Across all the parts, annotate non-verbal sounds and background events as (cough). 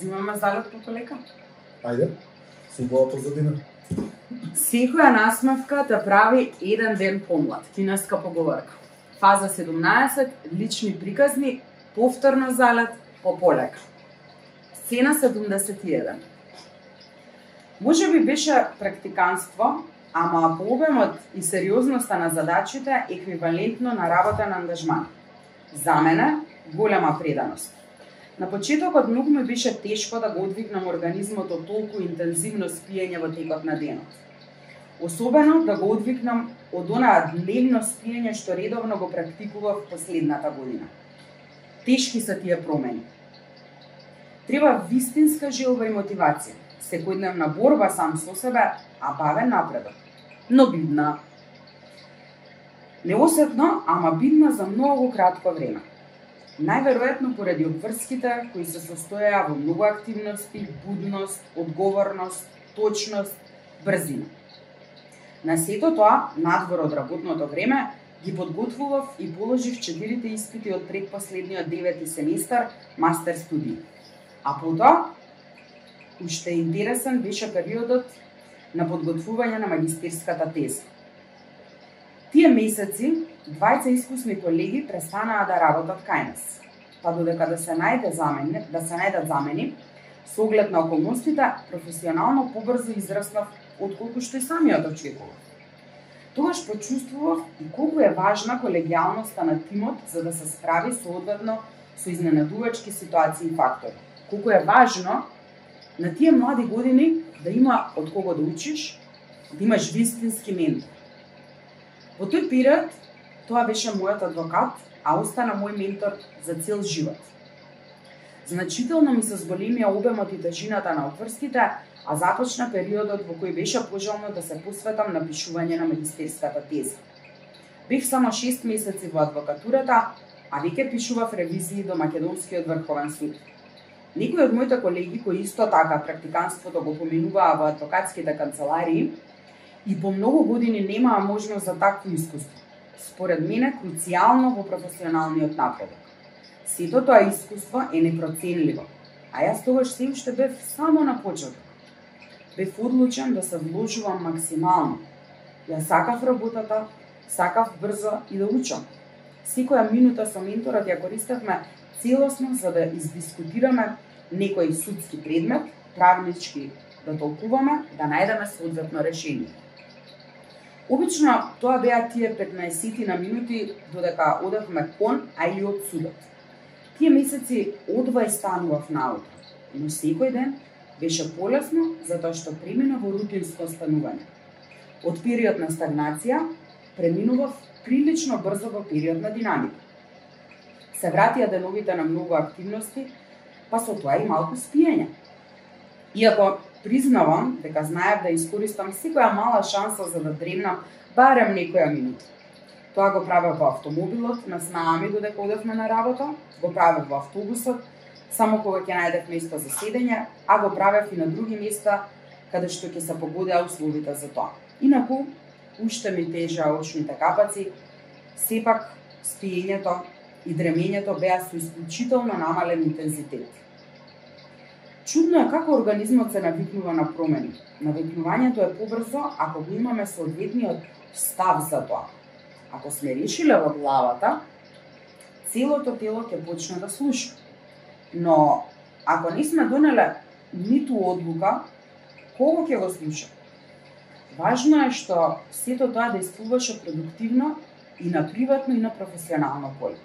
Зимаме залет по полека. Ајде, субова позадина. Секоја насмевка те прави еден ден помлад. Кинеска поговорка. Фаза 17, лични приказни, повторно залет по полека. Сцена 71. Може би беше практиканство, ама по обемот и сериозноста на задачите еквивалентно на работа на ангажман. За мене, голема преданост. На почетокот многу ми беше тешко да го одвигнам организмот од толку интензивно спиење во текот на денот. Особено да го одвикнам од онаа дневно спиење што редовно го практикував последната година. Тешки се тие промени. Треба вистинска желба и мотивација, секојдневна борба сам со себе, а бавен напредок. Но бидна. Неосетно, ама бидна за многу кратко време. Најверојатно поради обврските кои се состојаа во многу активности, будност, одговорност, точност, брзина. На сето тоа, надвор од работното време, ги подготвував и положив четирите испити од предпоследниот девети семестар мастер студии. А потоа, уште интересен беше периодот на подготвување на магистерската теза. Тие месеци, двајца искусни колеги престанаа да работат кај нас. Па додека да се најде замени, да се најдат замени, со оглед на околностите, професионално побрзо израснав отколку што и самиот очекував. Тогаш почувствував и колку е важна колегијалноста на тимот за да се справи соодветно со изненадувачки ситуации и фактори. Колку е важно на тие млади години да има од кого да учиш, да имаш вистински ментор. Во тој период, тоа беше мојот адвокат, а остана мој ментор за цел живот. Значително ми се зголемија обемот и тежината на отврските, а започна периодот во кој беше пожелно да се посветам на пишување на магистерската теза. Бев само 6 месеци во адвокатурата, а веќе пишував ревизии до Македонскиот врховен суд. Некои од моите колеги кои исто така практиканството го поминуваа во адвокатските канцеларии и по многу години немаа можност за такво искуство. Според мене круцијално во професионалниот напредок. Сето тоа искуство е непроценливо, а јас тогаш се уште бев само на почеток. Бев одлучен да се вложувам максимално. Јас сакав работата, сакав брзо и да учам. Секоја минута со менторот ја користевме целосно за да издискутираме некој судски предмет, правнички да толкуваме, да најдеме соодветно решение. Обично тоа беа тие 15 на минути додека одевме кон, а и од судот. Тие месеци одвај станував наутро, но секој ден беше полесно затоа што премина во рутинско станување. Од период на стагнација преминував прилично брзо во период на динамика. Се вратија деновите на многу активности, па со тоа и малку спиење. Иако признавам дека знаев да искористам секоја мала шанса за да дремнам барем некоја минута. Тоа го правев во автомобилот, на снами додека одевме на работа, го правев во автобусот, само кога ќе најдев место за седење, а го правев и на други места каде што ќе се погодеа условите за тоа. Инаку, уште ми тежаа очните капаци, сепак спиењето и дремењето беа со исклучително намален интензитет. Чудно е како организмот се навикнува на промени. Навикнувањето е побрзо ако го имаме соодветниот став за тоа. Ако сме решиле во главата, целото тело ќе почне да слуша. Но ако не сме донеле ниту одлука, кого ќе го слуша? Важно е што сето тоа да исполваше продуктивно и на приватно и на професионално поле.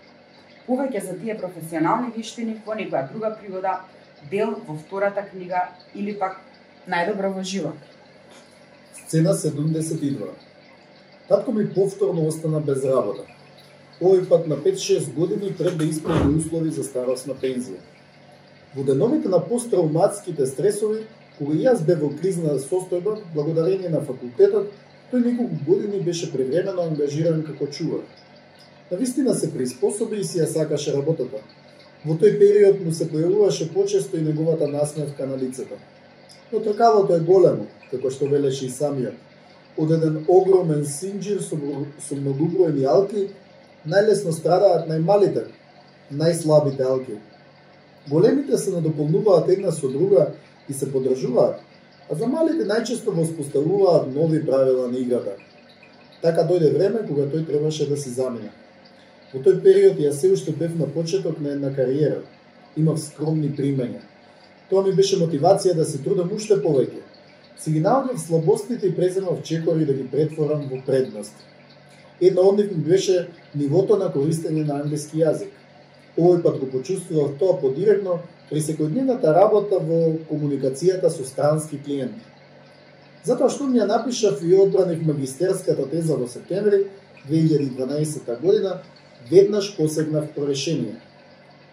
Повеќе за тие професионални вештини во некоја друга пригода дел во втората книга или пак најдобро во живот. Сцена 72. Татко ми повторно остана без работа. Овој пат на 5-6 години треба да исполни услови за старосна пензија. Во деновите на посттравматските стресови, кога јас бев во кризна состојба, благодарение на факултетот, тој неколку години беше превремено ангажиран како чувар. На вистина се приспособи и си ја сакаше работата, Во тој период му се појавуваше почесто и неговата насмевка на лицето. Но тркалото е големо, како што велеше и самиот. Од еден огромен синџир со, со многубројни алки, најлесно страдаат најмалите, најслабите алки. Големите се надополнуваат една со друга и се подржуваат, а за малите најчесто воспоставуваат нови правила на играта. Така дојде време кога тој требаше да се замине. Во тој период јас се уште бев на почеток на една кариера. Имав скромни примања. Тоа ми беше мотивација да се трудам уште повеќе. Си ги наоѓав слабостите и преземав чекори да ги претворам во предност. Една од нив ми беше нивото на користење на англиски јазик. Овој пат го почувствував тоа подиректно при секојдневната работа во комуникацијата со странски клиенти. Затоа што ми ја напишав и одбранив магистерската теза во септември 2012 година, веднаш посегнав по решение.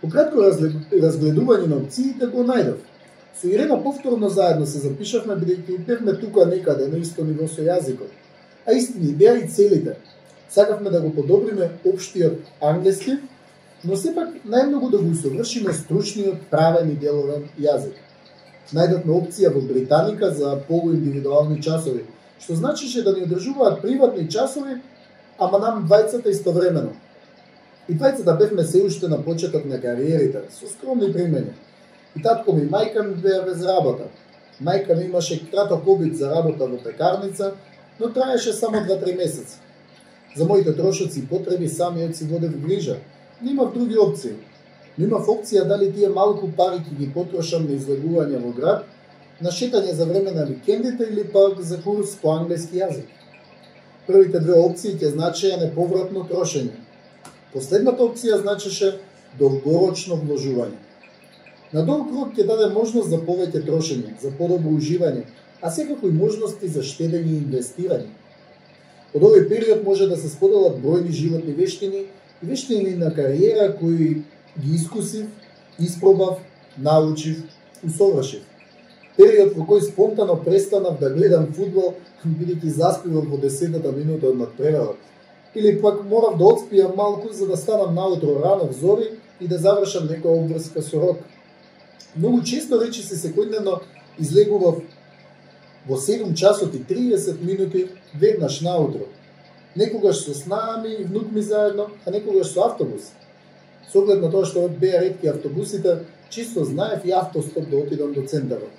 По кратко разгледување на опциите го најдов. Со Ирена повторно заедно се запишавме бидејќи бевме тука некаде на исто ниво со јазикот. А истини беа и целите. Сакавме да го подобриме општиот англиски, но сепак најмногу да го усовршиме стручниот, правен и деловен јазик. Најдовме опција во Британика за полуиндивидуални часови, што значише да ни одржуваат приватни часови, ама нам двајцата истовремено. И двајцата да бевме се уште на почеток на кариерите, со скромни примени. И татко ми мајка ми беа без работа. Мајка ми имаше краток обид за работа во пекарница, но траеше само 2-3 месеци. За моите трошоци и потреби самиот си водев грижа. Немав други опции. Немав опција дали тие малку пари ќе ги потрошам на излегување во град, на шетање за време на викендите или пак за курс по англиски јазик. Првите две опции ќе значеја неповратно трошење. Последната опција значеше долгорочно вложување. На долг рок ќе даде можност за повеќе трошење, за подобро уживање, а секако и можности за штедење и инвестирање. Од овој период може да се споделат бројни животни вештини и вештини на кариера кои ги искусив, испробав, научив, усовршив. Период во кој спонтано престанав да гледам фудбал, бидејќи заспивам во десетата минута од надпреварот. Или пак морав да отспијам малку за да станам наутро рано в зори и да завршам некоја обврска со рок. Многу често речи се секојдневно излегував во 7 часот и 30 минути веднаш наутро. Некогаш со снами и внук ми заедно, а некогаш со автобус. Со оглед на тоа што беа ретки автобусите, чисто знаев и автостоп да отидам до центарот.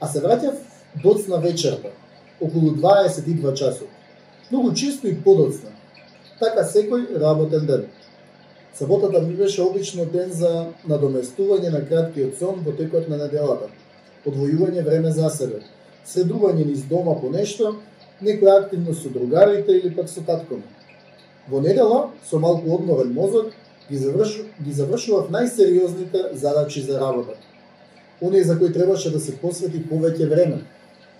А се враќав доцна вечерта, околу 22 часот. Многу чисто и подоцна. Така секој работен ден. Саботата ми беше обично ден за надоместување на краткиот сон во текот на неделата, одвојување време за себе, средување низ дома по нешто, некоја активност со другарите или пак со татком. Во недела, со малку одморен мозок, ги, заврш... ги завршував најсериозните задачи за работа. Оние за кои требаше да се посвети повеќе време,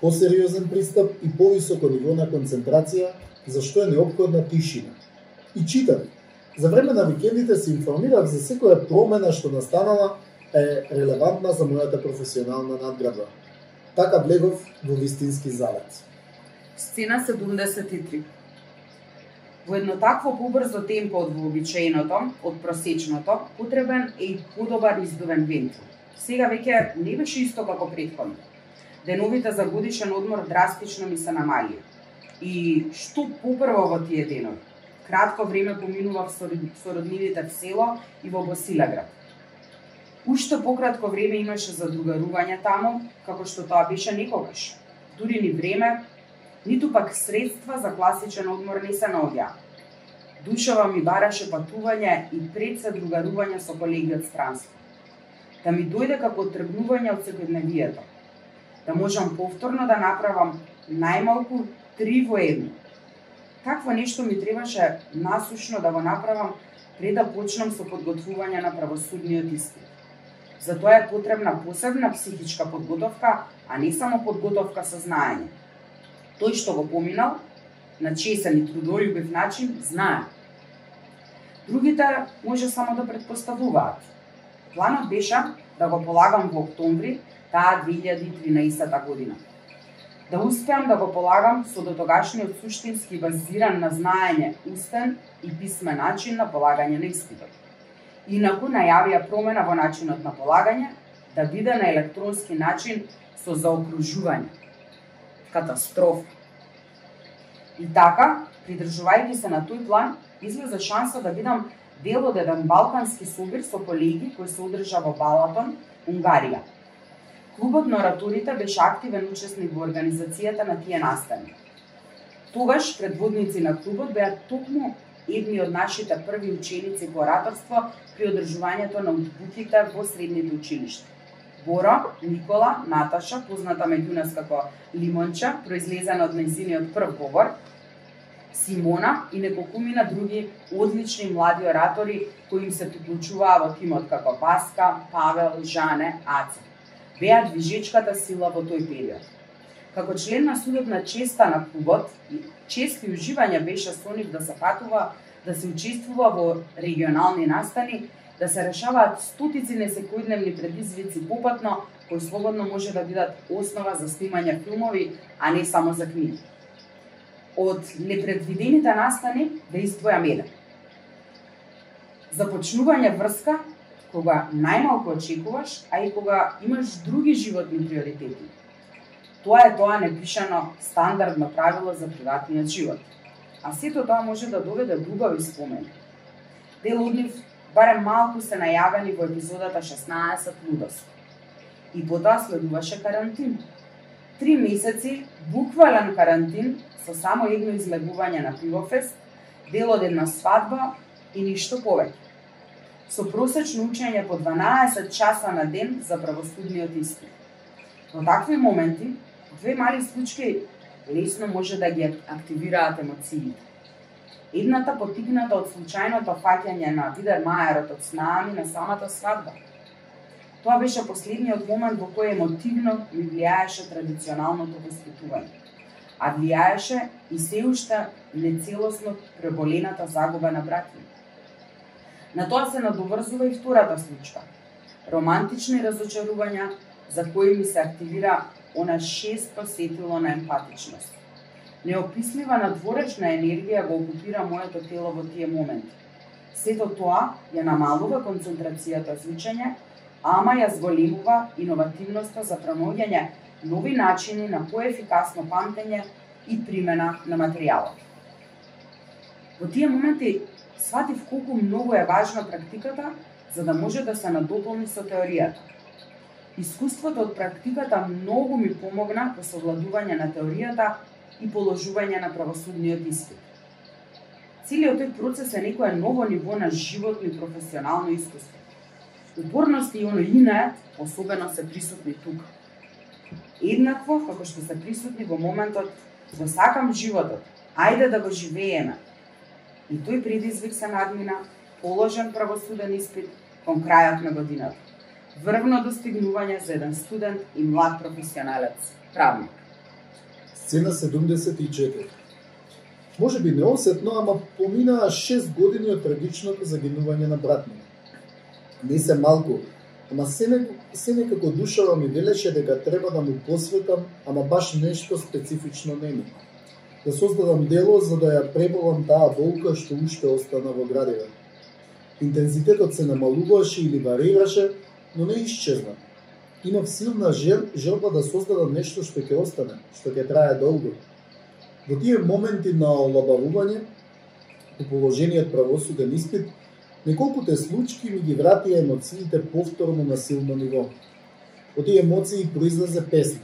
посериозен пристап и повисоко ниво на концентрација, за што е необходна тишина. И читав. За време на викендите се информирав за секоја промена што настанала е релевантна за мојата професионална надградба. Така влегов во вистински залет. Сцена 73. Во едно такво побрзо темпо од вообичаеното, од просечното, потребен е и подобар издувен вент. Сега веќе не беше исто како претходно. Деновите за годишен одмор драстично ми се намали. И што попрво во тие денови? Кратко време поминував со, со роднините в село и во Босилеград. Уште пократко време имаше за другарување таму, како што тоа беше некогаш. Дури ни време, ниту пак средства за класичен одмор не се наоѓа. Душава ми бараше патување и пред се другарување со колеги од странство. Да ми дојде како тргнување од секојдневието. Да можам повторно да направам најмалку три во едно. Какво нешто ми требаше насушно да го направам пред да почнам со подготвување на правосудниот испит. Затоа е потребна посебна психичка подготовка, а не само подготовка со знаење. Тој што го поминал, на чесен и трудолюбив начин, знае. Другите може само да предпоставуваат. Планот беше да го полагам во октомври таа 2013 година. Да успеам да го полагам со дотогашниот суштински базиран на знаење устен и писмен начин на полагање на испитот. Инаку најавија промена во начинот на полагање, да биде на електронски начин со заокружување. Катастрофа. И така, придржувајќи се на тој план, излезе шанса да бидам дел од еден балкански собир со колеги кој се одржа во Балатон, Унгарија. Клубот на ораторите беше активен учесник во организацијата на тие настани. Тогаш предводници на клубот беа токму едни од нашите први ученици по ораторство при одржувањето на утбутите во средните училишта. Боро, Никола, Наташа, позната меѓу нас како Лимонча, произлезена од нејзиниот прв говор, Симона и неколкумина други одлични млади оратори кои им се приклучуваа во тимот како Васка, Павел, Жане, Аце. Беа движечката сила во тој период. Како член на судот на честа на клубот, чести уживање беше со нив да се патува, да се учествува во регионални настани, да се решаваат стотици несекојдневни предизвици попатно, кои слободно може да бидат основа за снимање филмови, а не само за книги. Од непредвидените настани да издвојам еден. Започнување врска кога најмалку очекуваш, а и кога имаш други животни приоритети Тоа е тоа непишано стандардно правило за приватниот живот. А сето тоа може да доведе до убави спомени. Дел од нив барем малку се најавени во епизодата 16 Лудост. И потоа следуваше карантин. Три месеци буквален карантин со само едно излегување на пивофест, дел од една свадба и ништо повеќе. Со просечно учење по 12 часа на ден за правосудниот испит. Во такви моменти, две мали случки лесно може да ги активираат емоциите. Едната потигната од случајното фаќање на Видер Мајерот од снами на самата свадба. Тоа беше последниот момент во кој емотивно ми влијаеше традиционалното воспитување, а влијаеше и се уште нецелосно преболената загуба на брат На тоа се надоврзува и втората случка. Романтични разочарувања за кои ми се активира она шесто сетило на емпатичност. Неопислива надворечна енергија го окупира моето тело во тие моменти. Сето тоа ја намалува концентрацијата за учење, ама ја зголемува иновативноста за промоѓање нови начини на поефикасно памтење и примена на материјалот. Во тие моменти сватив колку многу е важна практиката за да може да се надополни со теоријата. Искуството од практиката многу ми помогна во совладување на теоријата и положување на правосудниот испит. Целиот тој процес е некое ново ниво на животно и професионално искуство. Упорност и оно особено се присутни тука. Еднакво како што се присутни во моментот го сакам животот, ајде да го живееме. И тој предизвик се надмина, положен правосуден испит кон крајот на годината врвно достигнување за еден студент и млад професионалец, правник. Сцена 74. Може би неосетно, ама поминаа 6 години од трагичното загинување на брат ми. Не се малку, ама се, не, се некако душава ми велеше дека треба да му посветам, ама баш нешто специфично не ми. Да создадам дело за да ја преболам таа болка што уште остана во градиве. Интензитетот се намалуваше или варираше, но не исчезна. Имав силна жел, желба да создадам нешто што ќе остане, што ќе трае долго. Во тие моменти на олабавување, по положениот правосуден испит, неколкуте случки ми ги вратија емоциите повторно на силно ниво. Од тие емоции произлезе песни.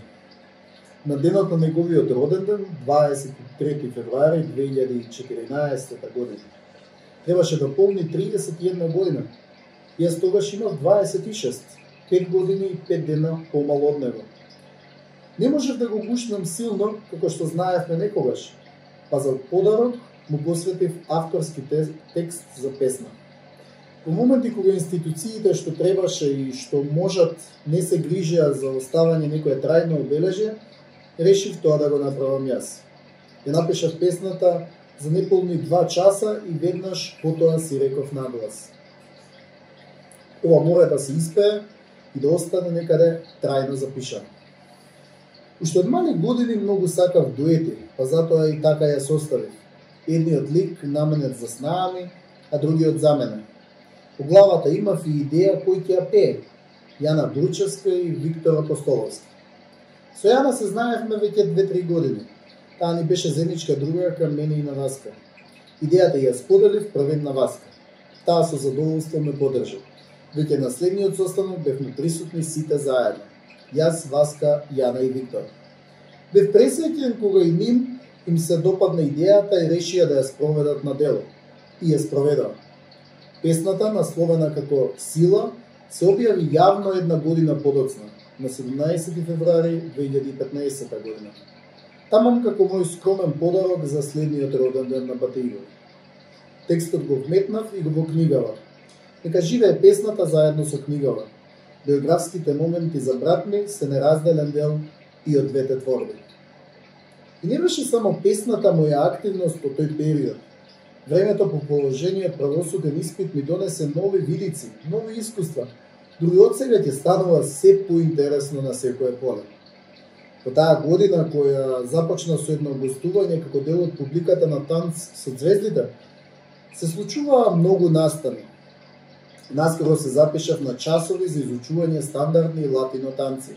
На денот на неговиот роден ден, 23 февруари 2014 година. Требаше да полни 31 година, Јас тогаш имав 26, 5 години и 5 дена помало од него. Не можев да го гушнам силно, како што знаевме некогаш, па за подарок му посветив авторски текст за песна. Во моменти кога институциите што требаше и што можат не се грижеа за оставање некое трајно обележје, решив тоа да го направам јас. Ја напишав песната за неполни два часа и веднаш потоа си реков наглас ова мора да се испее и да остане некаде трајно запишано. Уште од мали години многу сакав дуети, па затоа и така ја составив. Едниот лик наменет за снами, а другиот за мене. По главата имав и идеја кој ќе ја пее, Јана Дручевска и Виктор Апостоловски. Со Јана се знаевме веќе 2-3 години. Таа ни беше земичка друга кај мене и на Васка. Идејата ја споделив првен на Васка. Таа со задоволство ме подржа. Веќе на следниот состанок бевме присутни сите заедно. Јас, Васка, Јана и Виктор. Бев пресреќен кога и ним им се допадна идејата и решија да ја спроведат на дело. И ја спроведаа. Песната, насловена како Сила, се објави јавно една година подоцна, на 17 февруари 2015 година. Тамам како мој скромен подарок за следниот роден ден на Батејо. Текстот го вметнав и го во книгава. Нека живее песната заедно со книгава. Биографските моменти за брат ми се неразделен дел и од двете творби. И не беше само песната моја активност во тој период. Времето по положение правосуден испит ми донесе нови видици, нови искуства, дури ќе станува се поинтересно на секое поле. По таа година која започна со едно гостување како дел од публиката на Танц со звездите, се случуваа многу настани. Наскоро се запишав на часови за изучување стандардни латино танци.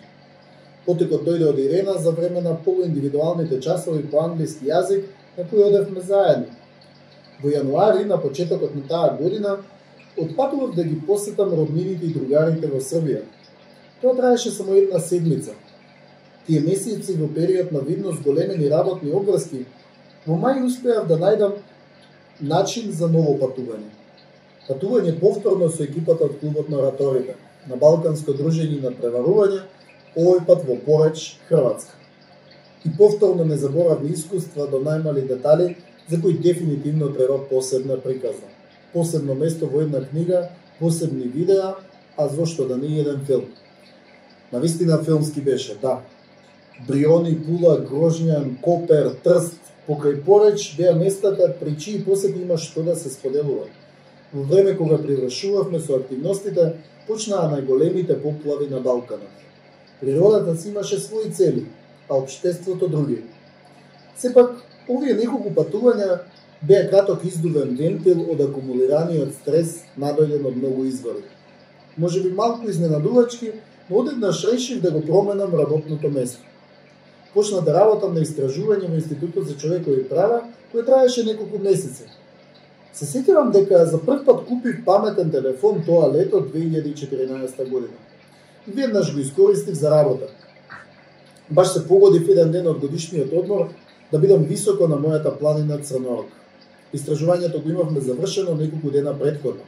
Потекот дојде од Ирена за време на полуиндивидуалните часови по англиски јазик на кои одевме заедно. Во јануари, на почетокот на таа година, отпатував да ги посетам роднините и другарите во Србија. Тоа траеше само една седмица. Тие месеци во период на видно зголемени работни обврски, во мај успеав да најдам начин за ново патување. Патување повторно со екипата од клубот на ораторите, на Балканско дружење на преварување, овој пат во Пореч, Хрватска. И повторно незаборавни искуства до најмали детали, за кои дефинитивно треба посебна приказна посебно место во една книга, посебни видеа, а зошто да не еден филм. На вистина филмски беше, да. Бриони, Пула, Грожњан, Копер, Трст, покрај Пореч беа местата при чии посети има што да се споделува. Во време кога привршувавме со активностите, почнаа најголемите поплави на Балканот. Природата си имаше своји цели, а обштеството други. Сепак, овие неколку патувања беа краток издувен вентил од акумулираниот стрес надојден од многу извори. Може би малку изненадувачки, но одеднаш решив да го променам работното место. Почна да работам на истражување во Институтот за човекови права, кој траеше неколку месеци. Се сетирам дека за прв пат купив паметен телефон тоа лето 2014 година. И веднаш го искористив за работа. Баш се погодив еден ден од годишниот одмор да бидам високо на мојата планина Црнорок. Истражувањето го имавме завршено неколку дена предходно.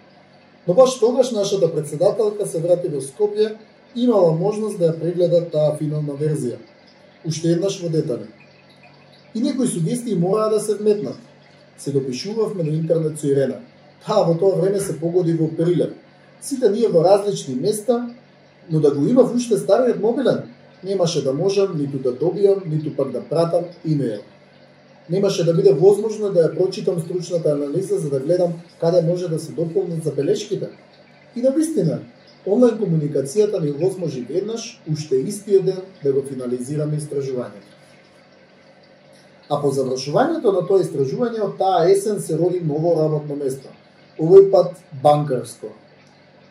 Но баш тогаш нашата председателка се врати во Скопје и имала можност да ја прегледа таа финална верзија. Уште еднаш во детали. И некои сугестии мораа да се вметнат. Се допишувавме на интернет со Ирена. Таа во тоа време се погоди во Прилеп. Сите ние во различни места, но да го имав уште стариот мобилен, немаше да можам ниту да добијам, ниту пак да пратам имејл немаше да биде возможно да ја прочитам стручната анализа за да гледам каде може да се дополнат забелешките. И на вистина, онлайн комуникацијата ни возможи веднаш, уште истиот ден, да го финализираме истражувањето. А по завршувањето на тоа истражување од таа есен се роди ново работно место. Овој пат банкарско.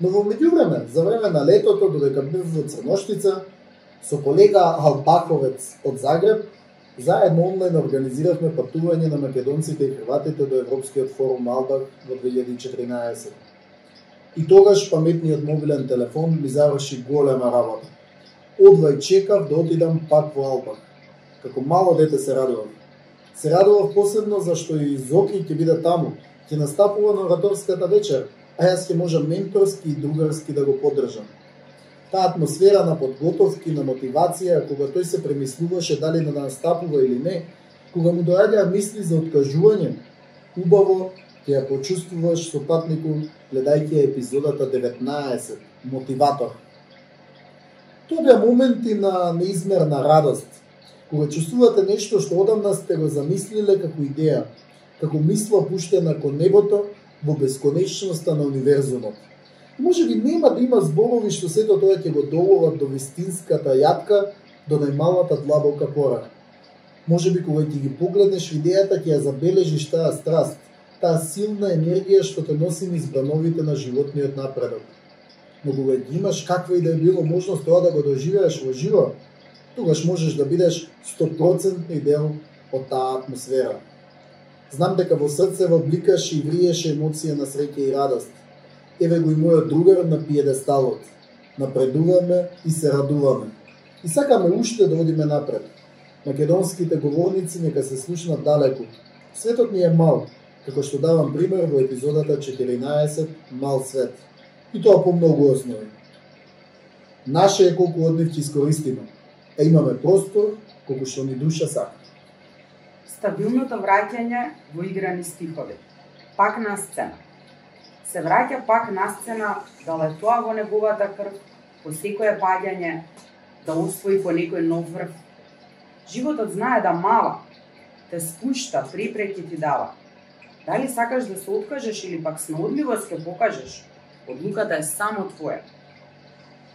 Но во меѓувреме, за време на летото, додека бев во Црноштица, со колега Албаковец од Загреб, Заедно онлайн организиравме патување на македонците и хрватите до Европскиот форум Албак во 2014. И тогаш паметниот мобилен телефон ми заврши голема работа. Одвај чекав да отидам пак во Албак. Како мало дете се радував. Се радував посебно зашто и Зоки ќе биде таму, ќе настапува на ораторската вечер, а јас ќе можам менторски и другарски да го поддржам таа атмосфера на подготовки, на мотивација, кога тој се премислуваше дали да настапува или не, кога му доаѓаа мисли за откажување, убаво ќе ја почувствуваш со патнику гледајќи епизодата 19, мотиватор. Тоа беа моменти на неизмерна радост, кога чувствувате нешто што одамна сте го замислиле како идеја, како мисла пуштена кон небото во бесконечноста на универзумот може би нема да има зборови што сето тоа ќе го доловат до вистинската јатка, до најмалата длабока пора. Може би кога ќе ги погледнеш видејата ќе ја забележиш таа страст, таа силна енергија што те носи низ брановите на животниот напредок. Но кога ги имаш каква и да е било можност тоа да го доживееш во живо, тогаш можеш да бидеш 100% дел од таа атмосфера. Знам дека во срце во бликаш и вриеше емоција на среќа и радост – еве го и мојот другар на пиедесталот. Напредуваме и се радуваме. И сакаме уште да одиме напред. Македонските говорници нека се слушнат далеку. Светот ни е мал, како што давам пример во епизодата 14 Мал свет. И тоа по многу основи. Наше е колку од нив ќе искористиме, а имаме простор колку што ни душа сака. Стабилното враќање во играни стихови. Пак на сцена. Се враќа пак на сцена да летоа во неговата крв, по секое паѓање, да освои по некој нов врв. Животот знае да мала, те спушта, препреки ти дава. Дали сакаш да се откажеш или пак снаудливост ќе да покажеш, одлуката е само твоја.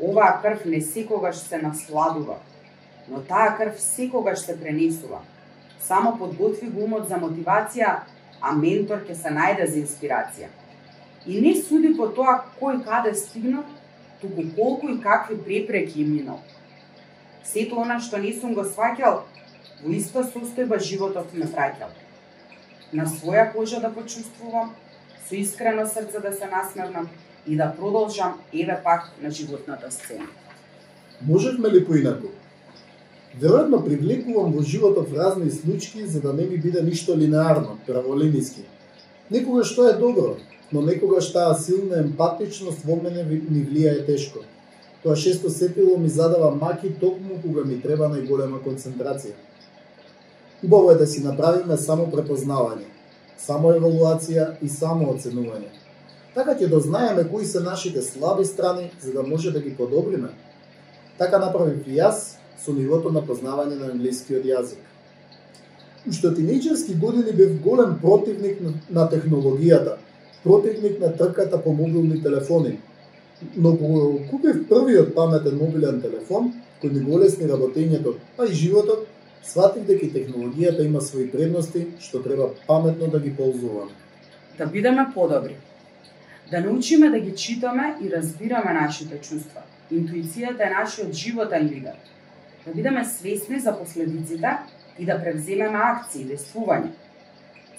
Оваа крв не секогаш се насладува, но таа крв секогаш се пренесува. Само подготви го умот за мотивација, а ментор ќе се најде за инспирација. И не суди по тоа кој каде стигнал, туку колку и какви препреки им минал. Сето она што не сум го сваќал, во иста состојба животот ме враќал. На своја кожа да почувствувам, со искрено срце да се насмевнам и да продолжам еве пак на животната сцена. Можевме ли поинаку? Веројатно привлекувам во животот разни случаи за да не ми биде ништо линеарно, праволиниски. Некогаш тоа е добро, но некогаш таа силна емпатичност во мене ми влијае тешко. Тоа шесто сетило ми задава маки токму кога ми треба најголема концентрација. Убаво е да си направиме само препознавање, само евалуација и само оценување. Така ќе дознаеме кои се нашите слаби страни за да може да ги подобриме. Така направив и јас со нивото на познавање на англискиот јазик. Уште тинејџерски години бев голем противник на технологијата, противник на трката по мобилни телефони, но кога купив првиот паметен мобилен телефон, кој ми го лесни работењето, па и животот, сватив дека технологијата има своји предности што треба паметно да ги ползуваме. Да бидеме подобри. Да научиме да ги читаме и разбираме нашите чувства. Интуицијата е нашиот животен лидер. Да бидеме свесни за последиците и да превземеме акции, действување.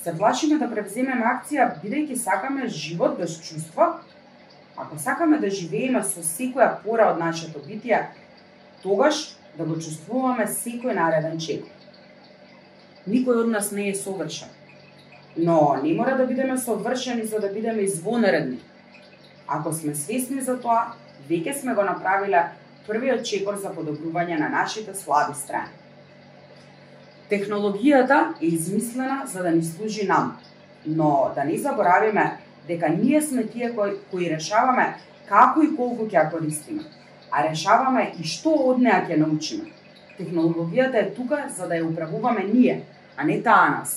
Се плашиме да превземеме акција бидејќи сакаме живот без чувства? Ако сакаме да живееме со секоја пора од нашето битие, тогаш да го чувствуваме секој нареден чек. Никој од нас не е совршен. Но не мора да бидеме совршени за да бидеме извонредни. Ако сме свесни за тоа, веќе сме го направиле првиот чекор за подобрување на нашите слаби страни. Технологијата е измислена за да ни служи нам, но да не заборавиме дека ние сме тие кои, кои решаваме како и колку ќе ја користиме а решаваме и што од неа ќе научиме. Технологијата е тука за да ја управуваме ние, а не таа нас.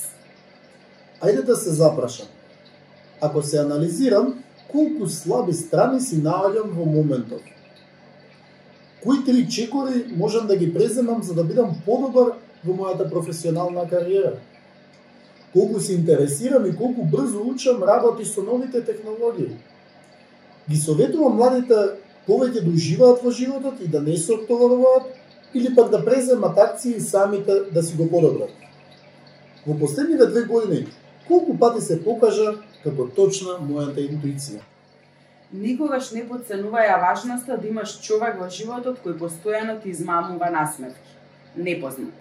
Ајде да се запрашам. Ако се анализирам, колку слаби страни си наоѓам во моментот? Кои три чекори можам да ги преземам за да бидам подобар во мојата професионална кариера? Колку се интересирам и колку брзо учам работи со новите технологии? Ги советувам младите повеќе да уживаат во животот и да не се оптоваруваат, или пак да преземат акции самите да си го подобрат. Во последните две години, колку пати се покажа како точна мојата интуиција. Никогаш не подценуваја важноста да имаш човек во животот кој постојано ти измамува насмевки. Непознат.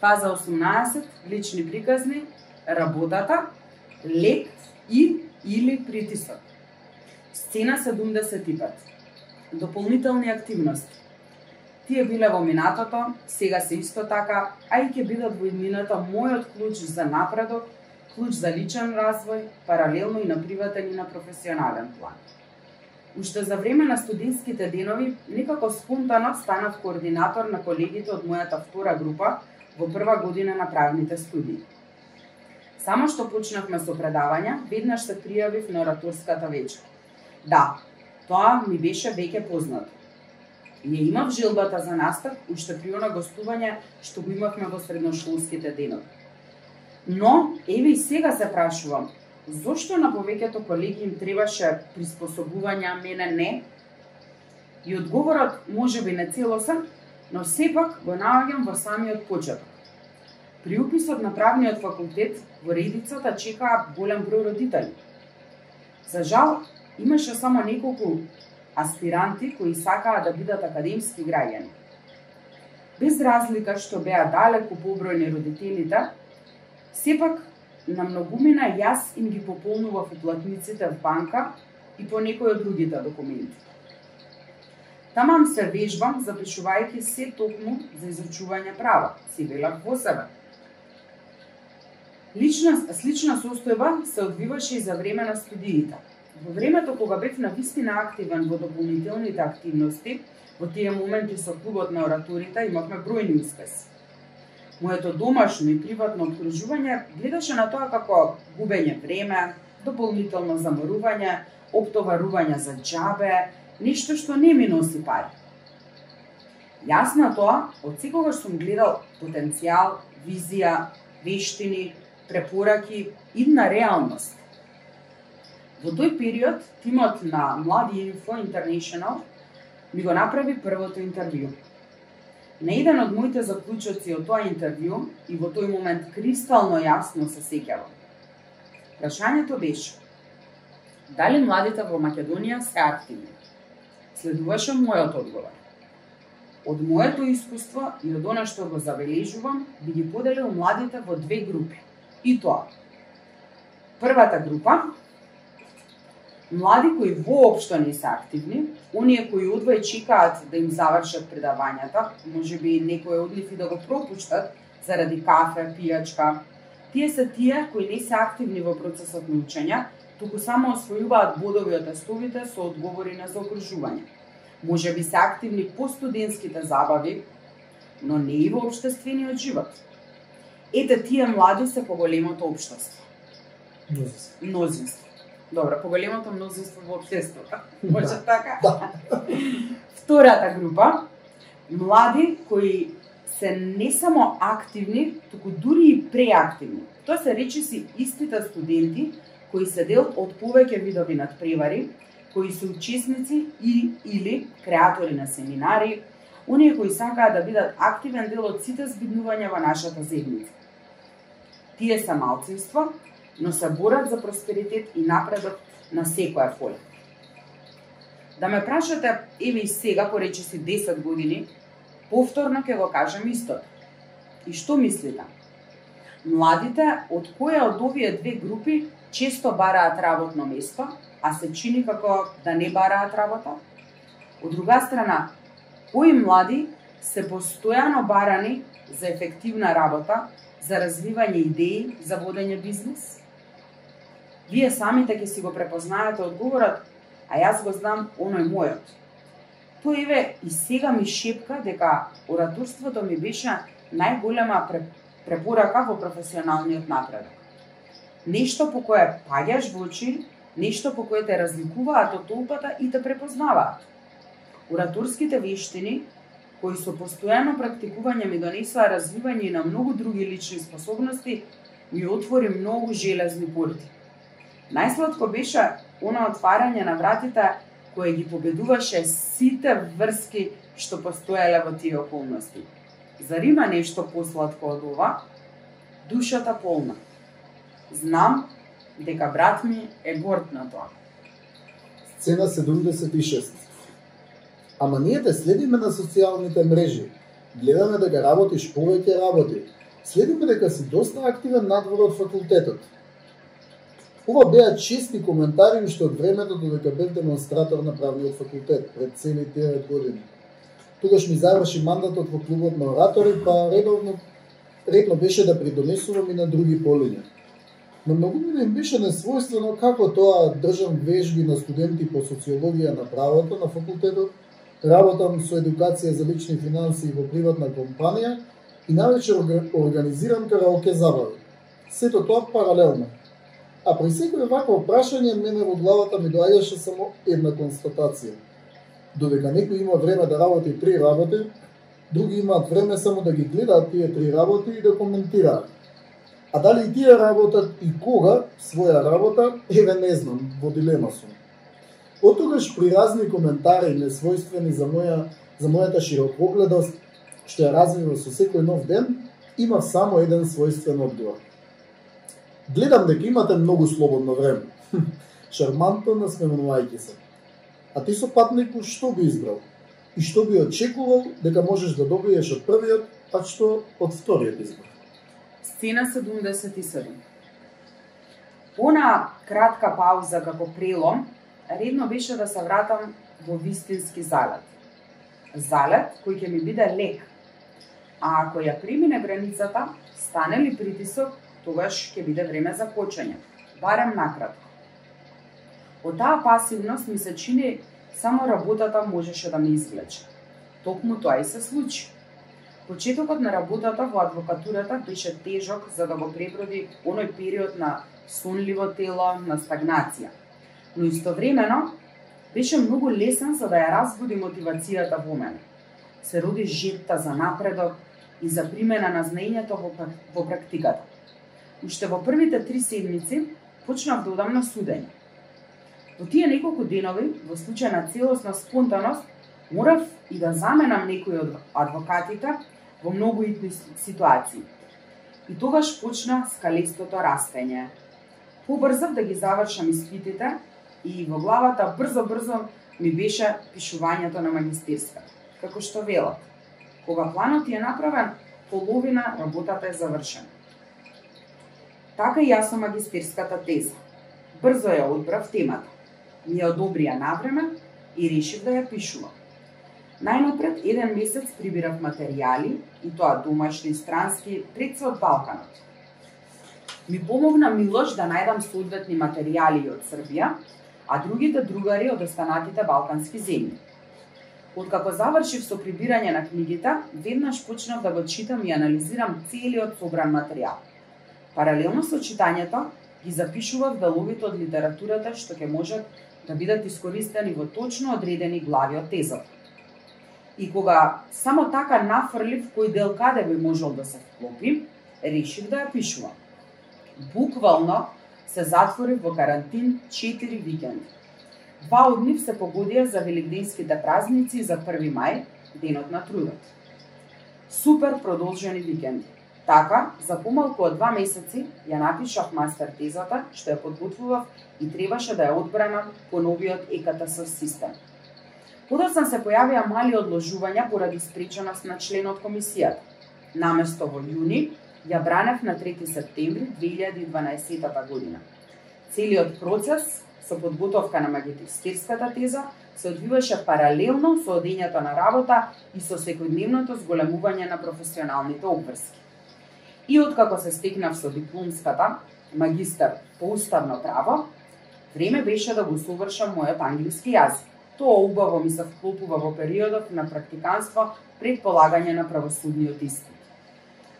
Фаза 18. Лични приказни, работата, лек и или притисок. Сцена 75 дополнителни активности. Тие биле во минатото, сега се исто така, а и ќе бидат во иднината мојот клуч за напредок, клуч за личен развој, паралелно и на приватен и на професионален план. Уште за време на студентските денови, некако спонтано станав координатор на колегите од мојата втора група во прва година на правните студии. Само што почнавме со предавања, веднаш се пријавив на ораторската вечер. Да, Тоа ми беше веќе познато. Не имав желбата за настав уште при она гостување што го имавме во средношколските денови. Но, еве и сега се прашувам, зошто на повеќето колеги им требаше приспособување, а мене не? И одговорот може би не целосен, но сепак го наоѓам во самиот почеток. При уписот на правниот факултет во редицата чекаа голем број родители. За жал, имаше само неколку аспиранти кои сакаа да бидат академски граѓани. Без разлика што беа далеку побројни родителите, сепак на многумина јас им ги пополнував уплатниците в банка и по некои од другите документи. Тамам се вежбам, запишувајќи се токму за изучување права, си велам во себе. Лична, слична состојба се одвиваше и за време на студиите. Во времето кога бев на вистина активен во дополнителните активности, во тие моменти со клубот на ораторите имавме бројни успеси. Моето домашно и приватно обкружување гледаше на тоа како губење време, дополнително заморување, оптоварување за джабе, нешто што не ми носи пари. Јас на тоа, од секогаш сум гледал потенцијал, визија, вештини, препораки, идна реалност. Во тој период, тимот на Млади Info International ми го направи првото интервју. На еден од моите заклучоци од тоа интервју и во тој момент кристално јасно се сеќавам. Прашањето беше Дали младите во Македонија се активни? Следуваше мојот одговор. Од моето искуство и од она што го забележувам, би ги поделил младите во две групи. И тоа. Првата група млади кои воопшто не се активни, оние кои одвај чекаат да им завршат предавањата, може би некој од нив и да го пропуштат заради кафе, пијачка. Тие се тие кои не се активни во процесот на учење, туку само освојуваат бодови од тестовите со одговори на заокружување. Може би се активни по студентските забави, но не и во обштествениот живот. Ете тие млади се поголемото општество. Мнозинство. Мнозинство. Добро, поголемото мнозинство во општеството. (laughs) (laughs) Може Да. така? Да. (laughs) Втората група, млади кои се не само активни, туку дури и преактивни. Тоа се речиси истите студенти кои се дел од повеќе видови надпревари, кои се учесници и, или креатори на семинари, оние кои сакаат да бидат активен дел од сите збиднувања во нашата земјица. Тие се малцинство, но се борат за просперитет и напредок на секоја поле. Да ме прашате, еве и сега, поречи си 10 години, повторно ќе го кажам истото. И што мислите? Младите од која од овие две групи често бараат работно место, а се чини како да не бараат работа? Од друга страна, кои млади се постојано барани за ефективна работа, за развивање идеи, за водење бизнес? Вие самите така ќе си го препознаете одговорот, а јас го знам оној мојот. Тој еве и сега ми шепка дека ораторството ми беше најголема препорака во професионалниот напредок. Нешто по кое паѓаш во очи, нешто по кое те разликуваат од толпата и те препознаваат. Ораторските вештини, кои со постојано практикување ми донесоа развивање на многу други лични способности, ми отвори многу железни порти. Најсладко беше она отварање на вратите кое ги победуваше сите врски што постоеле во тие околности. Зарима нешто посладко од ова? Душата полна. Знам дека брат ми е горд на тоа. Сцена 76. Ама ние те следиме на социјалните мрежи. Гледаме дека работиш повеќе работи. Следиме дека си доста активен надвор од факултетот. Ова беа чести коментари уште од времето додека бев демонстратор на правниот факултет пред цели 9 години. Тогаш ми заврши мандатот во клубот на оратори, па редовно редно беше да придонесувам и на други полиња. Многу ми е беше несвојствено како тоа држам вежби на студенти по социологија на правото на факултетот, работам со едукација за лични финанси во приватна компанија и навечер организирам караоке забави. Сето тоа паралелно. А при секој вакво прашање мене во главата ми доаѓаше само една констатација. Додека некој има време да работи три работи, други имаат време само да ги гледаат тие три работи и да коментираат. А дали и тие работат и кога своја работа, еве не знам, во дилема сум. Од тогаш при разни коментари несвојствени за моја за мојата широкогледост, што ја развивам со секој нов ден, имав само еден својствен одговор. Гледам дека имате многу слободно време. (laughs) шармантно насмевнувајќи се. А ти со патнику што би избрал? И што би очекувал дека можеш да добиеш од првиот, а што од вториот избор? Сцена 77. Она кратка пауза како прелом, редно беше да се вратам во вистински залет. Залет кој ќе ми биде лек. А ако ја премине границата, стане ли притисок, тогаш ќе биде време за кочење. Барем накратко. Од таа пасивност ми се чини само работата можеше да ме извлече. Токму тоа и се случи. Почетокот на работата во адвокатурата беше тежок за да го преброди оној период на сонливо тело, на стагнација. Но истовремено беше многу лесен за да ја разбуди мотивацијата во мене. Се роди жетта за напредок и за примена на знаењето во, во практиката. Уште во првите три седмици почнав да одам на судење. Во тие неколку денови, во случај на целосна спонтаност, морав и да заменам некои од адвокатите во многу итни ситуации. И тогаш почна скалестото растење. Побрзав да ги завршам испитите и во главата брзо-брзо ми беше пишувањето на магистерска. Како што велат, кога планот е направен, половина работата е завршена. Така и јас со магистерската теза. Брзо ја одбрав темата. Ми ја одобрија навреме и решив да ја пишувам. Најнапред еден месец прибирав материјали, и тоа домашни, странски, пред се од Балканот. Ми помогна Милош да најдам соодветни материјали од Србија, а другите другари од останатите балкански земји. Откако завршив со прибирање на книгите, веднаш почнав да го читам и анализирам целиот собран материјал. Паралелно со читањето, ги запишував деловите од литературата што ќе можат да бидат искористени во точно одредени глави од тезата. И кога само така нафрлив кој дел каде би можел да се вклопи, решив да ја пишувам. Буквално се затворив во карантин 4 викенди. Два од нив се погодија за великденските празници за 1 мај, денот на трудот. Супер продолжени викенди. Така, за помалку од два месеци ја напишав мастер тезата, што ја подготвував и требаше да ја одбранам по новиот ЕКТС систем. Подоцна се појавија мали одложувања поради спреченост на членот комисијата. Наместо во јуни, ја бранев на 3 септември 2012 година. Целиот процес со подготовка на магистерската теза се одвиваше паралелно со одењето на работа и со секојдневното зголемување на професионалните обврски. И откако се стекнав со дипломската магистар по уставно право, време беше да го совршам мојот англиски јазик. Тоа убаво ми се вклопува во периодот на практиканство пред полагање на правосудниот испит.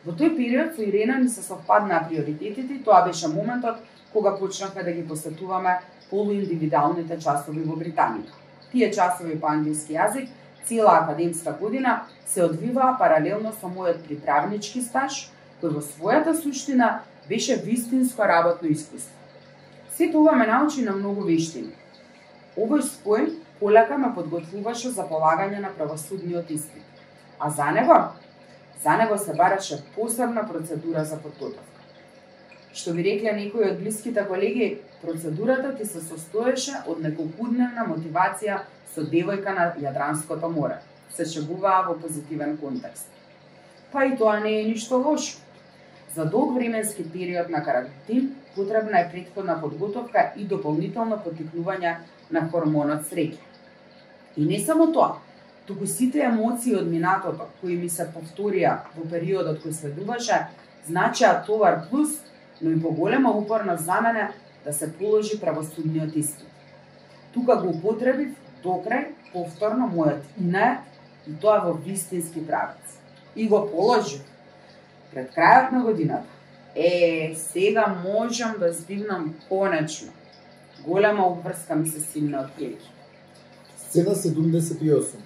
Во тој период со Ирена ни се совпаднаа приоритетите и тоа беше моментот кога почнавме да ги посетуваме полуиндивидуалните часови во Британија. Тие часови по англиски јазик цела академска година се одвиваа паралелно со мојот приправнички стаж, кој во својата суштина беше вистинско работно искуство. Сето ова ме научи на многу вештини. Овој спој полека ме подготвуваше за полагање на правосудниот испит. А за него За него се бараше посебна процедура за подготовка. Што ви рекле некои од блиските колеги, процедурата ти се состоеше од неколкудневна мотивација со девојка на Јадранското море. Се шегуваа во позитивен контекст. Па и тоа не е ништо лошо. За долг временски период на карантин потребна е предходна подготовка и дополнително потикнување на хормонот среќа. И не само тоа, туку сите емоции од минатото кои ми се повторија во периодот кој следуваше, значеа товар плюс, но и поголема упорност за мене да се положи правосудниот испит. Тука го употребив докрај повторно мојот ине и тоа во вистински правец. И го положив пред крајот на годината. Е, сега можам да здивнам конечно. Голема обврска ми се симна од плеќи. Сцена 78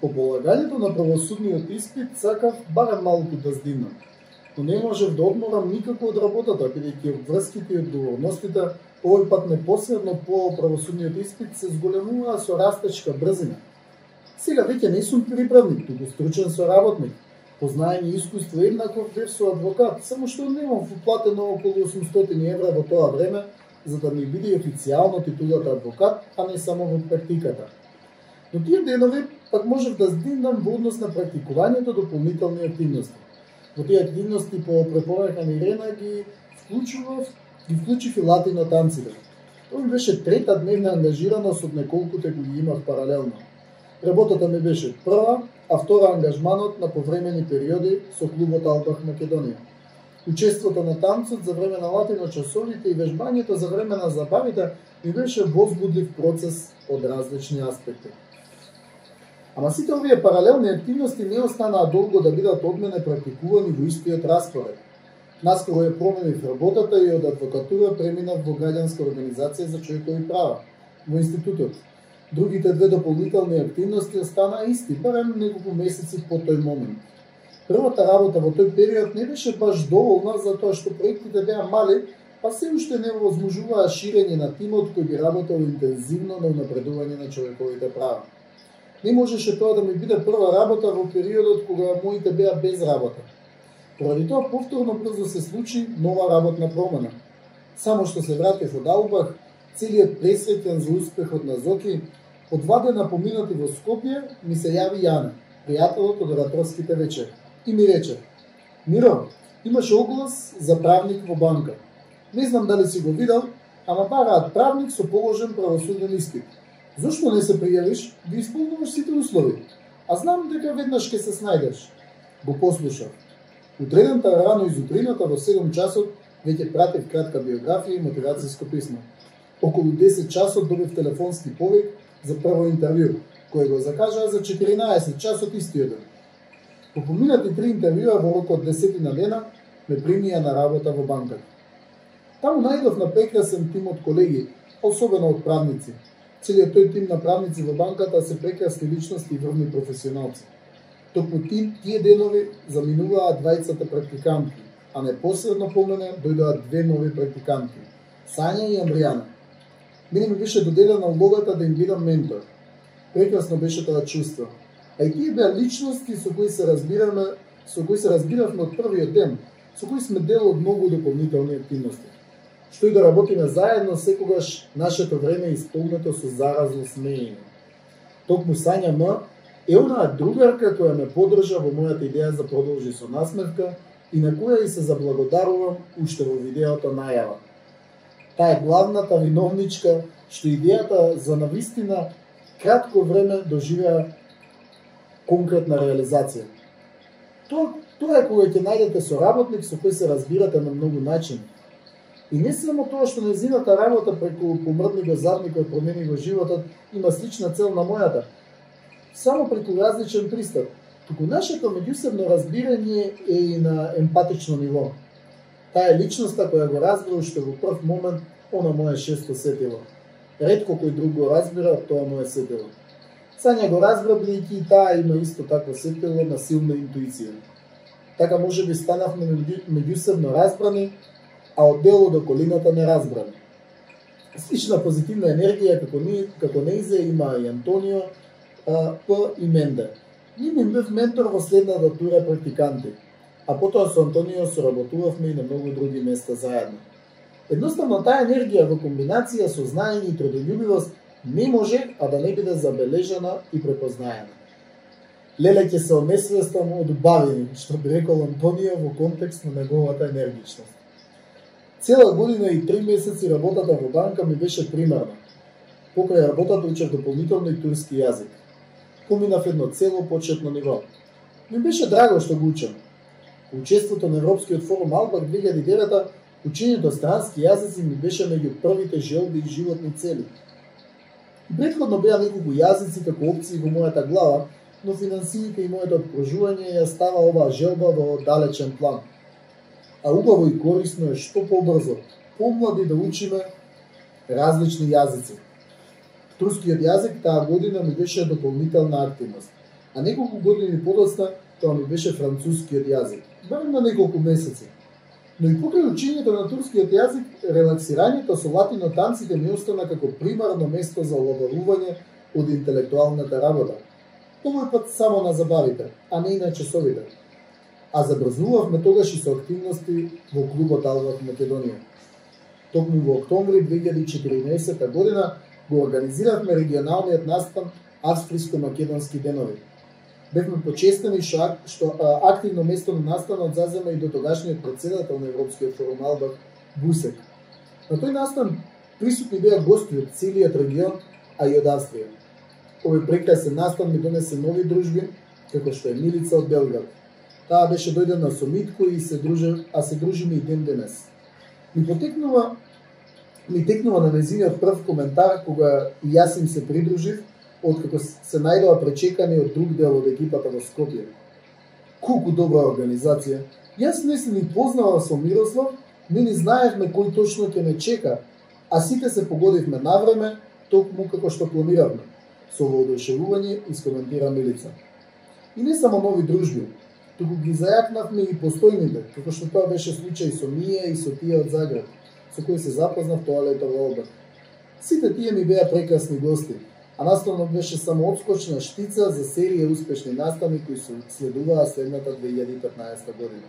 По полагањето на правосудниот испит сакав барем малку да здимам, но не можев да одморам никако од работата, бидејќи врските и одговорностите овој пат непосредно по правосудниот испит се зголемуваа со растечка брзина. Сега веќе не сум приправник, туку стручен соработник. Познаење и искуство еднаков бев со адвокат, само што немам вплатено околу 800 евра во тоа време, за да ми биде официјално титулата адвокат, а не само во практиката. Но тие денови пак можев да здигнам во однос на практикувањето дополнителни активности. Во тие активности по препорака на Ирена ги вклучував, ги вклучив и латино танците. Тоа ми беше трета дневна ангажираност од неколкуте кои ги имав паралелно. Работата ми беше прва, а втора ангажманот на повремени периоди со клубот Албах Македонија. Учеството на танцот за време на латино часовите и вежбањето за време на забавите ми беше возбудлив процес од различни аспекти. Ама сите овие паралелни активности не останаа долго да бидат од мене практикувани во истиот распоред. Наскоро ја променив работата и од адвокатура преминав во граѓанска организација за човекови права во институтот, Другите две дополнителни активности останаа исти, барем неколку месеци по тој момент. Првата работа во тој период не беше баш доволна затоа што проектите беа мали, па се уште не возможуваа ширење на тимот кој би работел интензивно на унапредување на човековите права. Не можеше тоа да ми биде прва работа во периодот кога моите беа без работа. Поради тоа повторно брзо се случи нова работна промена. Само што се вратив од Албах, целиот пресреќен за успехот на Зоки, Одвадена поминати во Скопје, ми се јави Јана, пријателот од ораторските вечери, и ми рече, Миро, имаш оглас за правник во банка. Не знам дали си го видел, ама бараат правник со положен правосуден испит. Зошто не се пријавиш, ги исполнуваш сите услови? А знам дека веднаш ќе се снајдеш. Го послушав. Утредента рано изутрината во 7 часот веќе пратев кратка биографија и мотивацијско писмо. Околу 10 часот добив телефонски повик за прво интервју, кој го закажаа за 14 часот истиот ден. По поминати три интервјуа во рок од десетина дена, ме примија на работа во банката. Таму најдов на прекрасен тим од колеги, особено од правници. Целиот тој тим на правници во банката се прекрасни личности и врвни професионалци. Токму тие денови заминуваа двајцата практиканти, а непосредно по мене дојдоа две нови практиканти, Сања и Амбријана. Мене ми беше доделена улогата да им бидам ментор. Прекрасно беше тоа чувство. А и тие беа личности со кои се разбираме, со кои се разбиравме од првиот ден, со кои сме дел од многу дополнителни активности. Што и да работиме заедно, секогаш нашето време е исполнето со заразно смеење. Токму Сања М е онаа другарка која ме подржа во мојата идеја за продолжи со насмевка и на која и се заблагодарувам уште во видеото најава таа е главната виновничка што идејата за навистина кратко време доживеа конкретна реализација. Тоа, тоа е кога ќе најдете соработник со кој се разбирате на многу начини. И не само тоа што незината работа преку помрдни го задни кој промени го животот има слична цел на мојата, само преку различен пристап, туку нашето меѓусебно разбирање е и на емпатично ниво. Таа е личноста која го разбира што во прв момент она моја шесто сетило. Редко кој друг го разбира тоа моје сетило. Сања го разбра бидејќи и таа има исто такво сетило на силна интуиција. Така може би станавме меѓусебно разбрани, а од дело до колината не разбран. Слична позитивна енергија како ни, како Нейзе има и Антонио, а, П и Менде. Ние ми бев ментор во следната тура практиканти а потоа со Антонио соработувавме и на многу други места заедно. Едноставно таа енергија во комбинација со знаење и трудолюбивост не може а да не биде забележана и препознаена. Леле ќе се омесвестам од бавини, што би рекол Антонио во контекст на неговата енергичност. Цела година и три месеци работата во банка ми беше примерна. Покрај работата учев дополнително и турски јазик. Поминав едно цело почетно ниво. Ми беше драго што го учам, Учеството на Европскиот форум Албак 2009 учењето странски јазици ми беше меѓу првите желби и животни цели. Предходно беа неколку јазици како опции во мојата глава, но финансиите и моето обкружување ја става оваа желба во далечен план. А убаво и корисно е што побрзо, помлади да учиме различни јазици. Турскиот јазик таа година ми беше дополнителна активност, а неколку години подоцна тоа ми беше францускиот јазик барем на неколку месеци. Но и покрај учењето на турскиот јазик, релаксирањето со латино танците ми остана како примарно место за олабарување од интелектуалната работа. Овој пат само на забавите, а не и на часовите. А забрзнувавме тогаш и со активности во клубот Албак Македонија. Токму во октомври 2014 година го организиравме регионалниот настан Австриско-македонски денови. Бевме почестени што, што а, активно место на настанот зазема и до тогашниот председател на Европскиот форум Албак Бусек. На тој настан присутни беа гости од целиот регион, а и од Австрија. Овој прекрасен настан ми донесе нови дружби, како што е Милица од Белград. Таа беше дојдена со Митко и се дружи, а се дружиме и ден денес. Ми потекнува ми текнува на незиниот прв коментар кога и јас им се придружив, откако се најдоа пречекани од друг дел од екипата во Скопје. Колку добра организација! Јас не се ни познава со Мирослав, не ни знаевме кој точно ќе ме чека, а сите се погодивме на време, токму како што планиравме. Со воодушевување искоментира Милица. И не само нови дружби, туку ги зајакнавме и постојните, како што тоа беше случај со Мија и со тие од Загреб со кои се запознав тоа лето во Олбак. Сите тие ми беа прекрасни гости, а наставно беше само одскочна штица за серија успешни настави кои се следуваа следната 2015 година.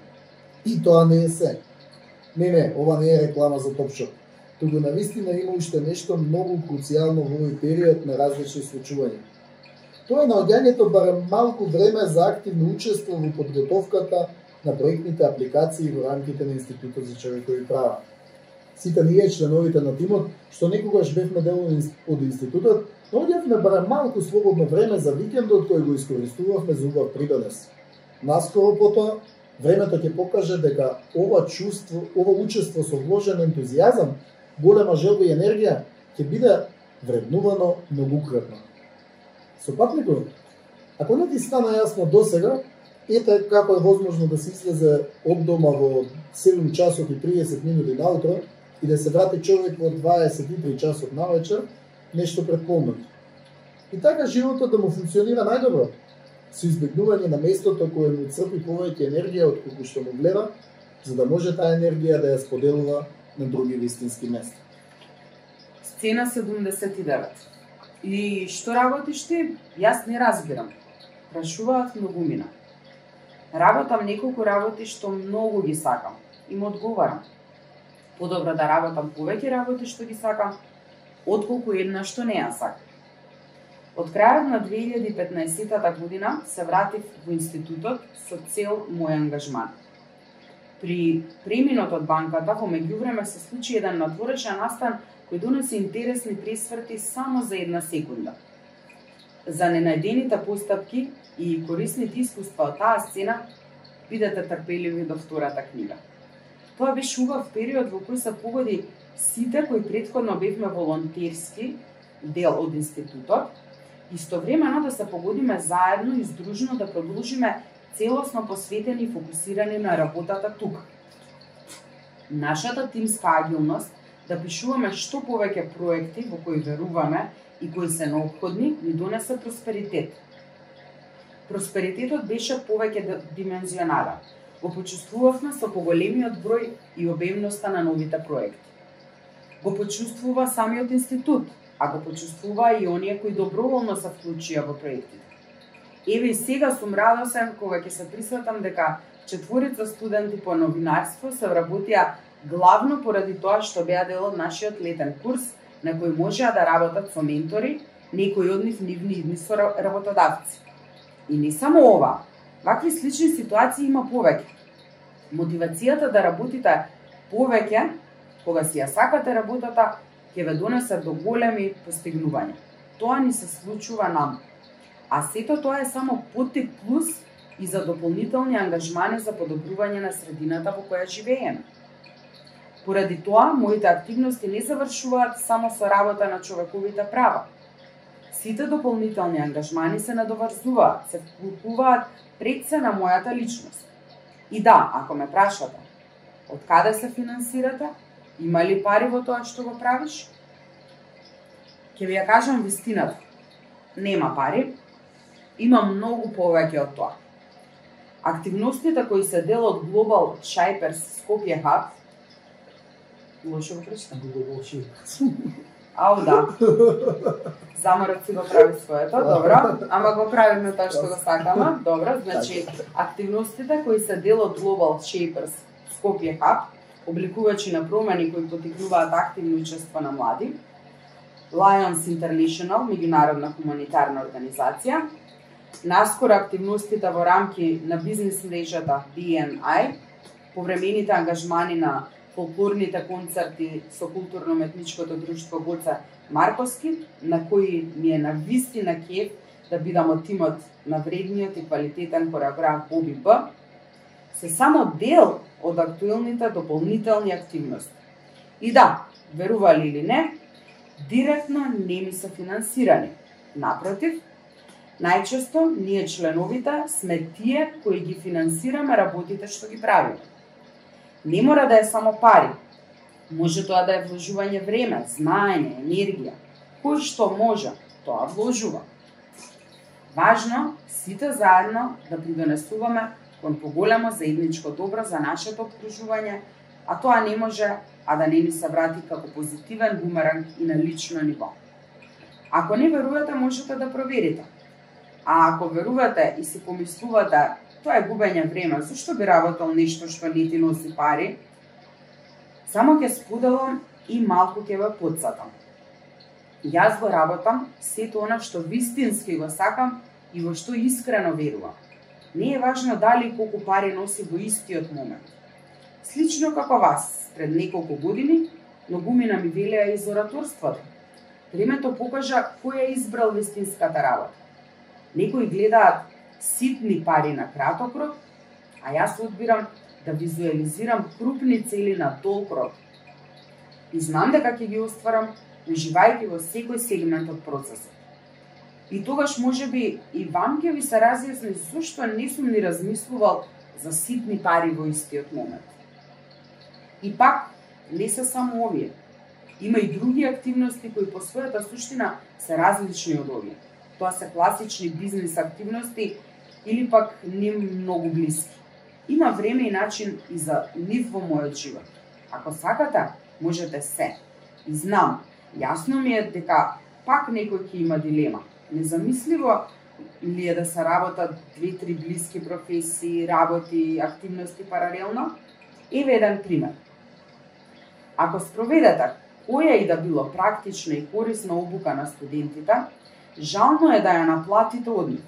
И тоа не е се. Не, не, ова не е реклама за топшот. Туку на вистина има уште нешто многу круцијално во овој период на различни случувања. Тоа е наоѓањето барем малку време за активно учество во подготовката на проектните апликации во рамките на Институтот за човекови права сите ние членовите на тимот, што некогаш бевме дел од институтот, наоѓавме барем малку слободно време за викендот кој го искористувавме за убав придонес. Наскоро потоа, времето ќе покаже дека ова чувство, ова учество со вложен ентузијазам, голема желба и енергија ќе биде вреднувано многукратно. Сопатнико, ако не ти стана јасно до сега, ете како е возможно да се излезе од дома во 7 часот и 30 минути наутро, и да се врати човек во 23 часот на вечер, нешто предпомнато. И така животот да му функционира најдобро, со избегнување на местото кое му црпи повеќе енергија од колку што му гледа, за да може таа енергија да ја споделува на други вистински места. Сцена 79. И што работиш ти? Јас не разбирам. Прашуваат многумина. Работам неколку работи што многу ги сакам. Им одговарам подобро да работам повеќе работи што ги сакам, отколку една што не ја сакам. Од крајот на 2015 година се вратив во институтот со цел мој ангажман. При преминот од банката во меѓувреме се случи еден надворечен настан кој донесе интересни пресврти само за една секунда. За ненајдените постапки и корисните искуства од таа сцена, бидете трпеливи до втората книга. Тоа беше убав период во кој се погоди сите кои предходно бевме волонтерски дел од институтот, истовремено да се погодиме заедно и здружно да продолжиме целосно посветени и фокусирани на работата тука. Нашата тимска агилност да пишуваме што повеќе проекти во кои веруваме и кои се необходни, ни донесе просперитет. Просперитетот беше повеќе димензионален го почувствувавме со поголемиот број и обемноста на новите проекти. Го почувствува самиот институт, а го почувствува и оние кои доброволно се вклучија во проектите. Еве и сега сум радосен кога ќе се присватам дека четворица студенти по новинарство се вработија главно поради тоа што беа дел од нашиот летен курс на кој можеа да работат со ментори, некои од нив нивни идни со работодавци. И не само ова, Вакви слични ситуации има повеќе. Мотивацијата да работите повеќе, кога си ја сакате работата, ќе ве донесе до големи постигнувања. Тоа ни се случува нам. А сето тоа е само поттик плюс и за дополнителни ангажмани за подобрување на средината во која живееме. Поради тоа, моите активности не завршуваат само со работа на човековите права. Сите дополнителни ангажмани се надоврзуваат, се вклупуваат пред се на мојата личност. И да, ако ме прашате, од каде се финансирате, има ли пари во тоа што го правиш? Ке ви ја кажам вистината. Нема пари, има многу повеќе од тоа. Активностите кои се дел од Global Shapers Skopje Hub, лошо го прочитам. Global Shapers. Ау, да. Заморот си го прави своето, добро. Ама го правиме тоа што го сакаме. Добро, значи активностите кои се дел од Global Shapers Skopje Hub обликувачи на промени кои потикнуваат активно учество на млади, Lions International, меѓународна хуманитарна организација, наскоро активностите во рамки на бизнес мрежата BNI, повремените ангажмани на фолклорните концерти со културно-метничкото друштво Гоца Марковски, на кои ми е на вистина кеф да бидам од тимот на вредниот и квалитетен хореограф Боби Б, се само дел од актуелните дополнителни активности. И да, верували или не, директно не ми се финансирани. Напротив, најчесто ние членовите сме тие кои ги финансираме работите што ги правиме. Не мора да е само пари. Може тоа да е вложување време, знаење, енергија. Кој што може, тоа вложува. Важно сите заедно да придонесуваме кон поголемо заедничко добро за нашето обкружување, а тоа не може а да не ни се врати како позитивен бумеранг и на лично ниво. Ако не верувате, можете да проверите. А ако верувате и си помислувате да Тоа е губење време. Зошто би работел нешто што не ти носи пари? Само ќе споделам и малку ќе ве подсатам. Јас го работам сето она што вистински го сакам и во што искрено верувам. Не е важно дали колку пари носи во истиот момент. Слично како вас, пред неколку години, многумина ми велеа из ораторството. Времето покажа кој е избрал вистинската работа. Некои гледаат ситни пари на краток рок, а јас одбирам да визуализирам крупни цели на долг рок. И знам дека ќе ги остварам, уживајќи во секој сегмент од процесот. И тогаш може би и вам ќе ви се разјасни зошто не сум ни размислувал за ситни пари во истиот момент. И пак, не се само овие. Има и други активности кои по својата суштина се различни од овие. Тоа се класични бизнес активности или пак не многу блиски. Има време и начин и за нив во мојот живот. Ако сакате, можете се. И знам, јасно ми е дека пак некој ќе има дилема. Незамисливо ли е да се работат две-три блиски професии, работи, активности паралелно? Еве еден пример. Ако спроведете која и да било практична и корисна обука на студентите, жално е да ја наплатите од нив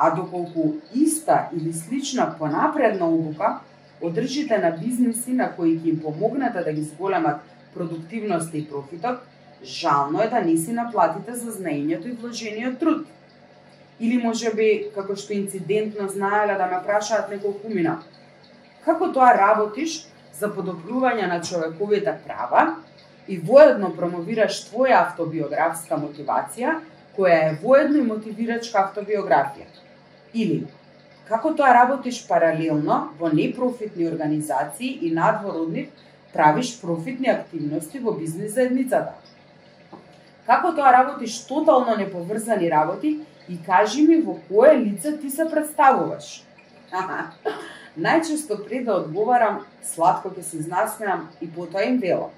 а доколку иста или слична понапредна обука одржите на бизнеси на кои ќе им помогнете да ги зголемат продуктивноста и профитот, жално е да не си наплатите за знаењето и вложениот труд. Или може би, како што инцидентно знаеле да ме прашаат неколку мина, како тоа работиш за подобрување на човековите права и воедно промовираш твоја автобиографска мотивација, која е воедно и мотивирачка автобиографија. Или, како тоа работиш паралелно во непрофитни организации и надвор од нив правиш профитни активности во бизнис заедницата. Како тоа работиш тотално неповрзани работи и кажи ми во кое лице ти се представуваш. Најчесто пред да одговарам, сладко ќе се изнасмеам и потоа им велам.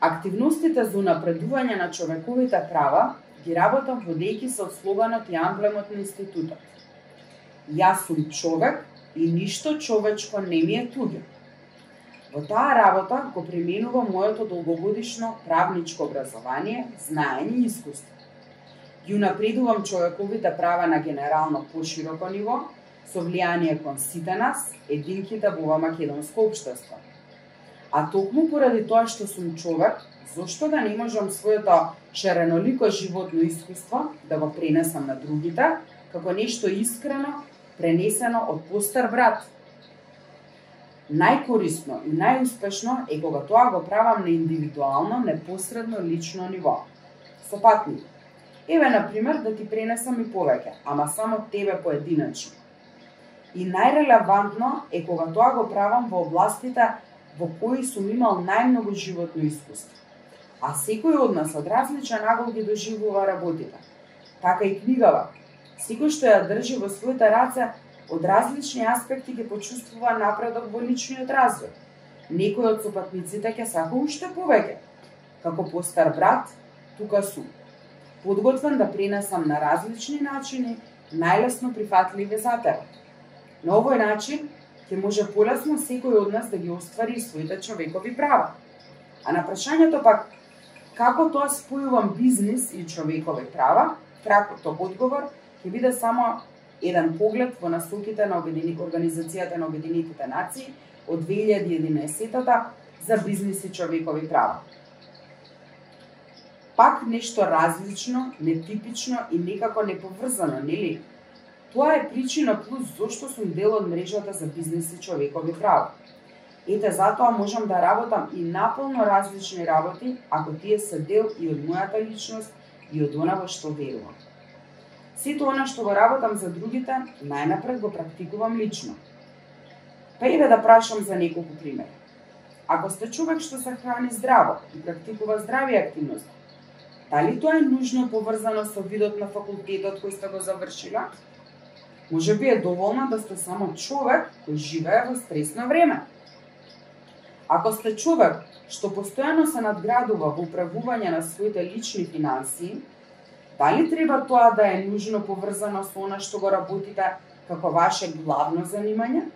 Активностите за унапредување на човековите права ги работам водејќи се од слоганот и амблемот на институтот. Јас сум човек и ништо човечко не ми е туѓо. Во таа работа го применувам моето долгогодишно правничко образование, знаење и искуство. Ги унапредувам човековите да права на генерално пошироко ниво, со влијание кон сите нас, единките во да ова македонско општество. А токму поради тоа што сум човек, зошто да не можам своето шаренолико животно искуство да го пренесам на другите, како нешто искрено, пренесено од постар брат. Најкорисно и најуспешно е кога тоа го правам на индивидуално, непосредно лично ниво. Сопатни. Еве, на пример, да ти пренесам и повеќе, ама само тебе поединачно. И најрелевантно е кога тоа го правам во областите во кои сум имал најмногу животно искуство. А секој од нас од различен агол ги доживува работите. Така и книгава. Секој што ја држи во своите раце од различни аспекти ги почувствува напредок во личниот развој. Некој од сопатниците ќе сака уште повеќе. Како постар брат, тука сум. Подготвен да пренесам на различни начини најлесно прифатливи за тебе. На овој начин ќе може полесно секој од нас да ги оствари своите човекови права. А на прашањето пак како тоа спојувам бизнис и човекови права, краткото одговор ќе биде само еден поглед во насоките на Организацијата на Обединетите нации од 2011 за бизнис и човекови права. Пак нешто различно, нетипично и некако неповрзано, нели? Тоа е причина плюс зошто сум дел од мрежата за бизнис и човекови права. Ете да затоа можам да работам и наполно различни работи, ако тие се дел и од мојата личност и од она во што верувам. Сето она што го работам за другите, најнапред го практикувам лично. Па еве да прашам за неколку примери. Ако сте човек што се храни здраво и практикува здрави активности, дали тоа е нужно поврзано со видот на факултетот кој сте го завршила? Може би е доволно да сте само човек кој живее во стресно време. Ако сте човек што постојано се надградува во управување на своите лични финансии, дали треба тоа да е нужно поврзано со она што го работите како ваше главно занимање?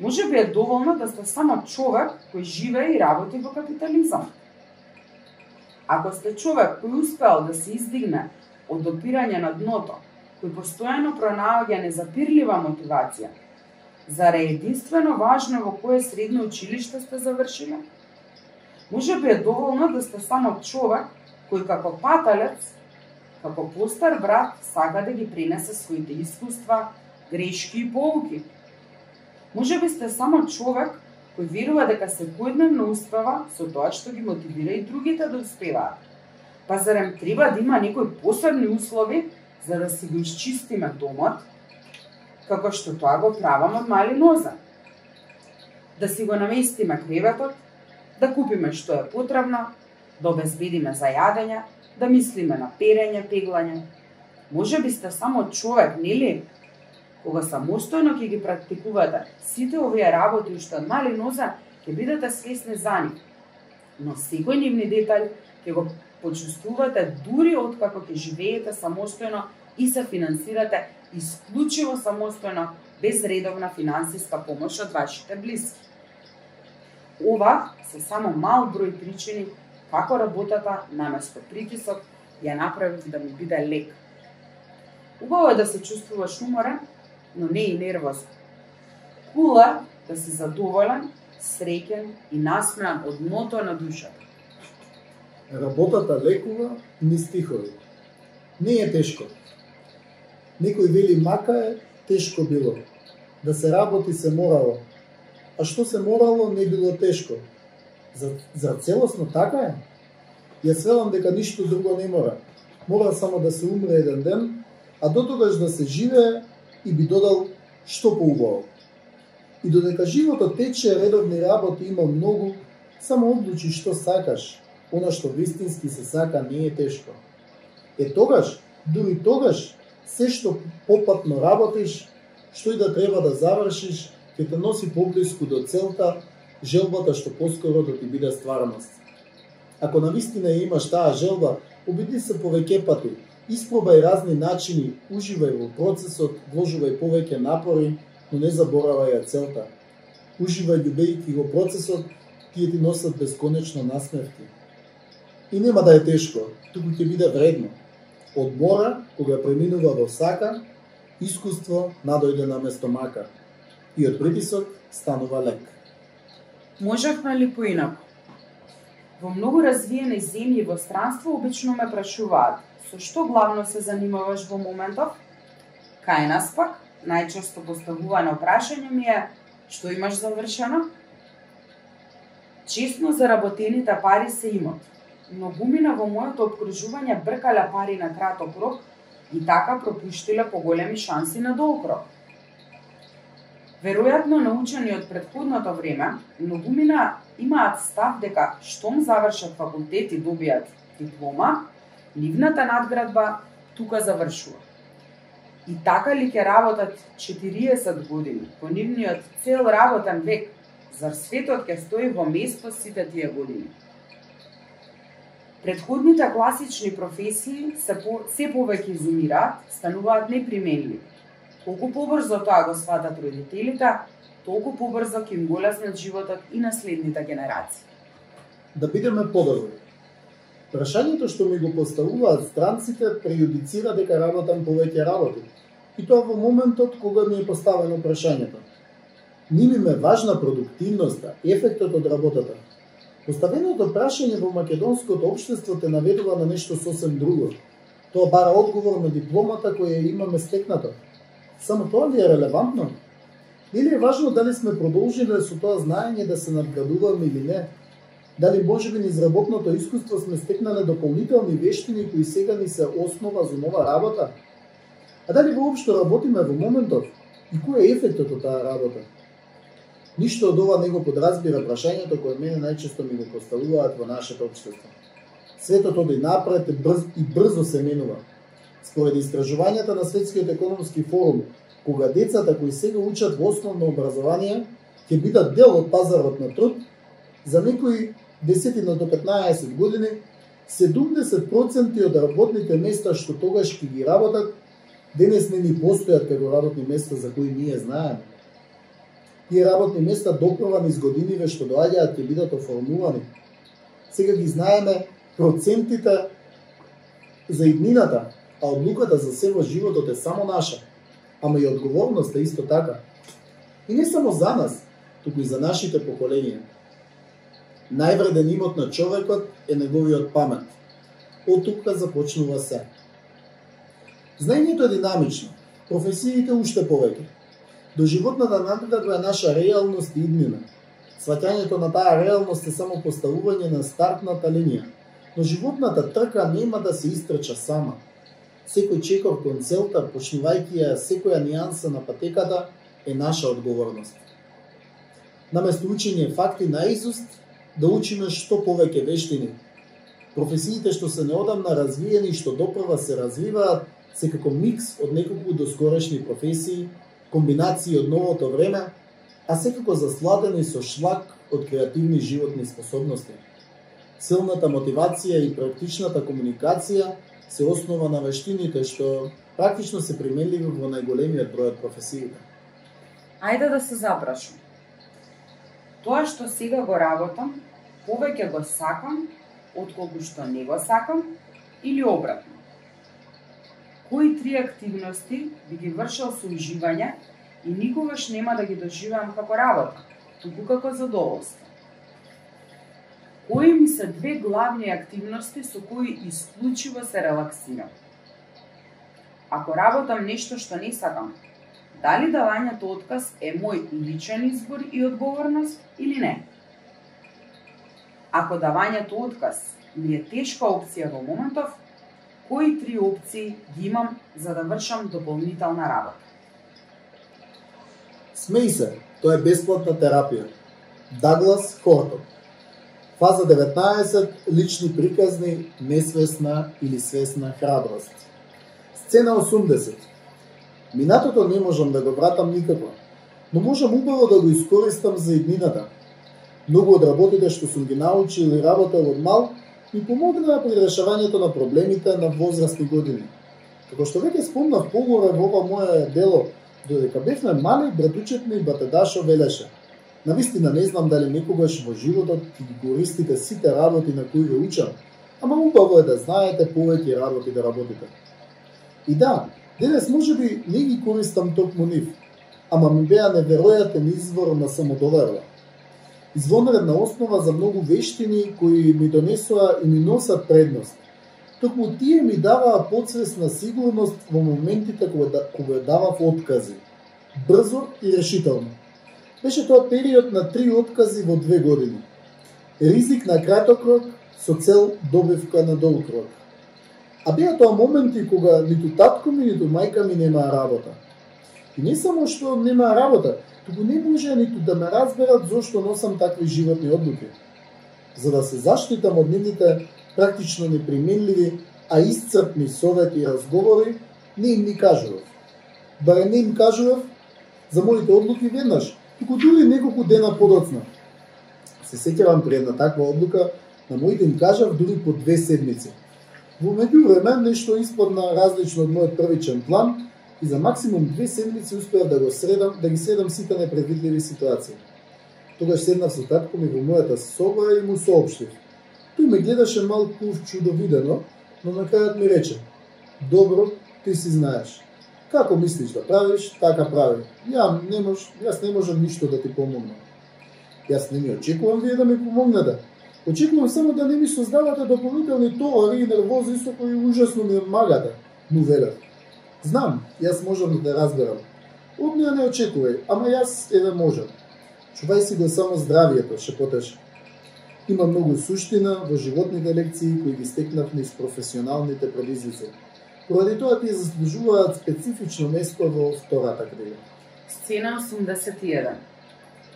Може би е доволно да сте само човек кој живее и работи во капитализам. Ако сте човек кој успеал да се издигне од допирање на дното, кој постојано пронаоѓа незапирлива мотивација, заре единствено важно во кое средно училиште сте завршиле? Може би е доволно да сте само човек кој како паталец, како постар брат, сака да ги пренесе своите искуства, грешки и поуки – Може би сте само човек кој верува дека секојдневно успева со тоа што ги мотивира и другите да успеваат. Па зарем треба да има некои посебни услови за да си го изчистиме домот, како што тоа го правам од мали ноза. Да си го наместиме креветот, да купиме што е потребно, да обезбедиме за јадење, да мислиме на перење, пеглање. Може би сте само човек, нели, кога самостојно ќе ги практикувате сите овие работи уште од мали ноза, ќе бидете свесни за нив. Но секој нивни детај ќе го почувствувате дури откако ќе живеете самостојно и се финансирате исклучиво самостојно без редовна финансиска помош од вашите блиски. Ова се само мал број причини како работата наместо притисок ја направив да ми биде лек. Убаво е да се чувствуваш уморен, но не и нервозен. Кула да си задоволен, среќен и насмеан од дното на душата. Работата лекува ни стихови. Не е тешко. Некој вели мака е, тешко било. Да се работи се морало. А што се морало не било тешко. За, за целосно така е. Ја свелам дека ништо друго не мора. Мора само да се умре еден ден, а до тогаш да се живее и би додал што поубаво. И додека животот тече, редовни работи има многу, само одлучи што сакаш, она што вистински се сака не е тешко. Е тогаш, дури тогаш, се што попатно работиш, што и да треба да завршиш, ќе те носи поблиску до целта, желбата што поскоро да ти биде стварност. Ако на вистина имаш таа желба, убеди се повеќе пати, Испробај разни начини, уживај во процесот, вложувај повеќе напори, но не заборавај ја целта. Уживај љубејки го процесот, тие ти носат бесконечно насмевки. И нема да е тешко, туку ќе биде вредно. Од мора, кога преминува во сака, искуство надојде на место мака. И од притисок станува лек. Можевме ли поинако? Во многу развиени земји во странство обично ме прашуваат со што главно се занимаваш во моментов? Кај нас пак, најчесто поставувано прашање ми е што имаш завршено? Честно заработените пари се имот, но гумина во моето обкружување бркале пари на краток рок и така пропуштиле поголеми шанси на долг рок. Веројатно научени од предходното време, многумина имаат став дека штом завршат факултет и добијат диплома, нивната надградба тука завршува. И така ли ќе работат 40 години, по нивниот цел работен век, зар светот ќе стои во место сите тие години? Предходните класични професии се, по, се повеќе изумираат, стануваат неприменливи Колку побрзо тоа го сватат родителите, толку побрзо ќе им голеснат животот и наследните генерации. Да бидеме подобри. Прашањето што ми го поставуваат странците прејудицира дека работам повеќе работи. И тоа во моментот кога ми е поставено прашањето. Ними ме важна продуктивноста, ефектот од работата. Поставеното прашање во македонското општество те наведува на нешто сосем друго. Тоа бара одговор на дипломата која имаме стекната. Само тоа ли е релевантно? Или е важно дали сме продолжиле со тоа знаење да се надградуваме или не? Дали може би низ работното искуство сме стекнале дополнителни вештини кои сега ни се основа за нова работа? А дали воопшто работиме во моментот? И кој е ефектот од таа работа? Ништо од ова не го подразбира прашањето кое мене најчесто ми го поставуваат во нашето општество. Светот оди напред брз, и брзо се менува. Според истражувањата на Светскиот економски форум, кога децата кои сега учат во основно образование ќе бидат дел од пазарот на труд, за некои десетина до 15 години 70% од работните места што тогаш ќе ги работат, денес не ни постојат како работни места за кои ние знаеме. Тие работни места допрва години годиниве што доаѓаат ќе бидат оформувани. Сега ги знаеме процентите за иднината, а одлуката за се во животот е само наша, ама и одговорноста исто така. И не само за нас, туку и за нашите поколенија. Највреден имот на човекот е неговиот памет. Од тука започнува се. Знаењето е динамично, професиите уште повеќе. Доживотната наградба е наша реалност и иднина. Сваќањето на таа реалност е само поставување на стартната линија, но животната трка нема да се истрча сама. Секој чекор кон целта, почнувајќи ја секоја нијанса на патеката, е наша одговорност. Наместо учење факти на изуст, да учиме што повеќе вештини. Професиите што се неодамна развиени и што допрва се развиваат се како микс од неколку доскорешни професии, комбинации од новото време, а секако засладени со шлак од креативни животни способности. Силната мотивација и практичната комуникација се основа на вештините што практично се применливи во најголемиот број од професиите. Ајде да се запрашам. Тоа што сега го работам, повеќе го сакам, отколку што не го сакам, или обратно. Кои три активности би ги вршил со уживање и никогаш нема да ги доживеам како работа, туку како задоволство? Кои ми се две главни активности со кои исклучиво се релаксирам? Ако работам нешто што не сакам, дали давањето отказ е мој личен избор и одговорност или не? Ако давањето отказ ми е тешка опција во моментов, кои три опции ги имам за да вршам дополнителна работа? Смеј се, тоа е бесплатна терапија. Даглас Хортон. Фаза 19. Лични приказни, несвесна или свесна храброст. Сцена 80. Минатото не можам да го вратам никако, но можам убаво да го искористам за иднината. Многу од работите што сум ги научил и работел од мал, и помогнаа при решавањето на проблемите на возрастни години. Како што веќе спомнав погоре во ова моје дело, додека бевме мали, братучет ми Батедашо велеше. Навистина не знам дали некогаш во животот ги користите сите работи на кои ве учам, ама убаво е да знаете повеќе работи да работите. И да, Денес може би не ги користам токму нив, ама ми беа неверојатен извор на самодоверба. Извонредна основа за многу вештини кои ми донесоа и ми носат предност. Токму тие ми даваа подсвесна сигурност во моментите кога, да, кога давав откази. Брзо и решително. Беше тоа период на три откази во две години. Ризик на краток рок со цел добивка на долг рок. А беа тоа моменти кога ниту татко ми, ниту мајка ми немаа работа. И не само што нема работа, туку не може ниту да ме разберат зошто носам такви животни одлуки. За да се заштитам од нивните практично неприменливи, а исцрпни совети и разговори, не им ни кажував. Баре не им кажував за моите одлуки веднаш, туку дури неколку дена подоцна. Се сеќавам при една таква одлука, на моите им кажав дури по две седмици – Во меѓувреме, нешто испадна различно од мојот првичен план и за максимум две седмици успеав да го средам, да ги средам сите непредвидливи ситуации. Тогаш седнав со татко ми во мојата соба и му соопштив. Тој ме гледаше малку чудовидено, но на крајот ми рече: "Добро, ти си знаеш. Како мислиш да правиш, така прави. Ја не мож, јас не можам ништо да ти помогнам." Јас не ми очекувам вие да ми помогнете. Очекувам само да не ми создавате дополнителни товари и нервози со кои ужасно ми магате, му велев. Знам, јас можам да разберам. Од неа не очекувај, ама јас еве да можам. Чувај си го само здравието, шепотеше. Има многу суштина во животните лекции кои ги стекнав низ професионалните предизвици. Поради тоа тие заслужуваат специфично место во втората книга. Сцена 81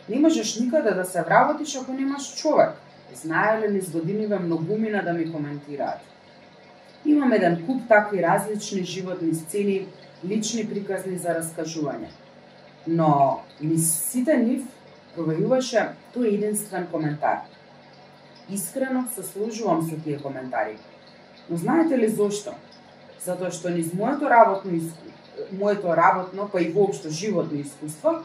Не можеш никаде да се вработиш ако немаш човек. Знаеле низ годиниве многумина да ми коментираат. Имам еден куп такви различни животни сцени, лични приказни за раскажување. Но низ сите нив провајуваше тој единствен коментар. Искрено се служувам со тие коментари. Но знаете ли зошто? Затоа што низ моето работно искуство, моето работно, па и воопшто животно искуство,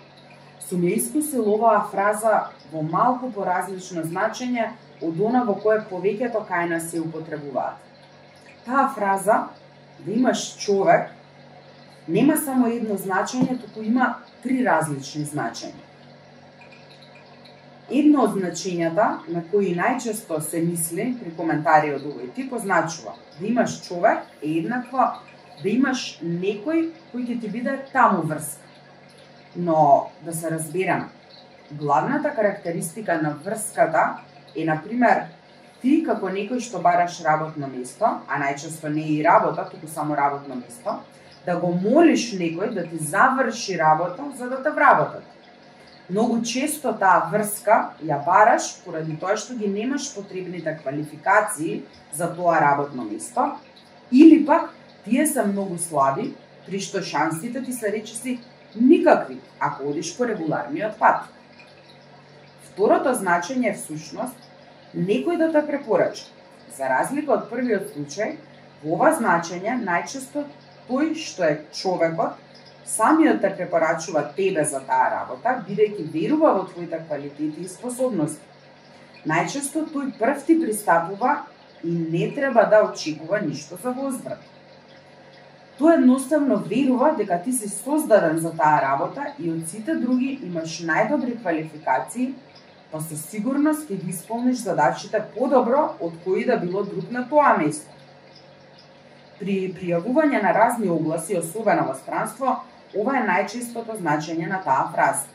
сум ја искусил оваа фраза во малку поразлично значење од она во кое повеќето кај нас се употребуваат. Таа фраза, да имаш човек, нема само едно значење, туку има три различни значења. Едно од значењата на кои најчесто се мисли при коментари од овој тип означува да имаш човек е еднакво да имаш некој кој ќе ти биде таму врска. Но, да се разберам, главната карактеристика на врската е, на пример, ти како некој што бараш работно место, а најчесто не е и работа, туку само работно место, да го молиш некој да ти заврши работа за да те вработат. Многу често таа врска ја бараш поради тоа што ги немаш потребните квалификации за тоа работно место, или пак тие се многу слаби, при што шансите ти се речиси Никакви, ако одиш по регуларниот пат. Второто значење е всушност некој да те препорача. За разлика од првиот случај, во ова значење најчесто тој што е човекот самиот те препорачува тебе за таа работа, бидејќи верува во твоите квалитети и способности. Најчесто тој прв ти пристапува и не треба да очекува ништо за возврат. Тој едноставно верува дека ти си создаден за таа работа и од сите други имаш најдобри квалификации, Па но со сигурност ќе ги исполниш задачите подобро од кои да било друг на тоа место. При пријавување на разни огласи, особено во странство, ова е најчестото значење на таа фраза.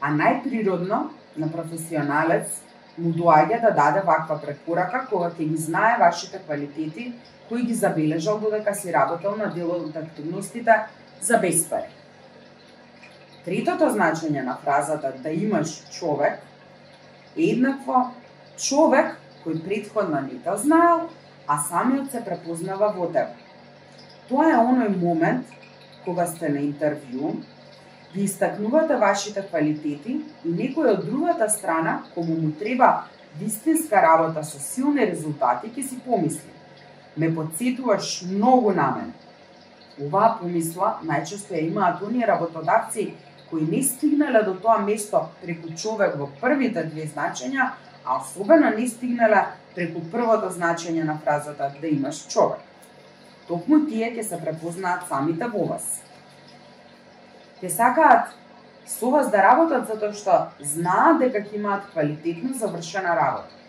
А најприродно на професионалец му доаѓа да даде ваква препорака кога ќе ги знае вашите квалитети кои ги забележал додека си работел на дел од активностите за безпари. Третото значење на фразата да имаш човек еднакво човек кој предходно не те знаел, а самиот се препознава во тебе. Тоа е оној момент кога сте на интервју, ги истакнувате вашите квалитети и некој од другата страна, кому му треба вистинска работа со силни резултати, ќе си помисли ме подсетуваш многу на мен. Оваа помисла најчесто ја имаат оние работодавци кои не стигнале до тоа место преку човек во првите две значења, а особено не стигнале преку првото значење на фразата да имаш човек. Токму тие ќе се препознаат самите во вас. Те сакаат со вас да работат затоа што знаат дека ќе имаат квалитетно завршена работа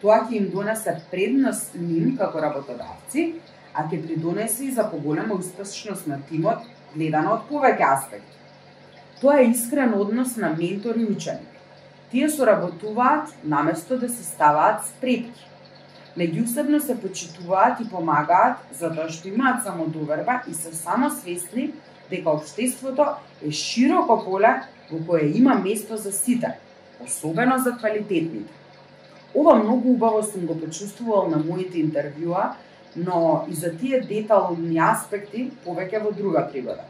Тоа ќе им донесе предност ним како работодавци, а ќе придонесе и за поголема успешност на тимот, гледано од повеќе аспекти. Тоа е искрен однос на ментор и ученик. Тие соработуваат наместо да се ставаат спрепки. Меѓусебно се почитуваат и помагаат затоа што имаат самодоверба и се само свесни дека општеството е широко поле во кое има место за сите, особено за квалитетните. Ова многу убаво сум го почувствувал на моите интервјуа, но и за тие детални аспекти повеќе во друга пригода.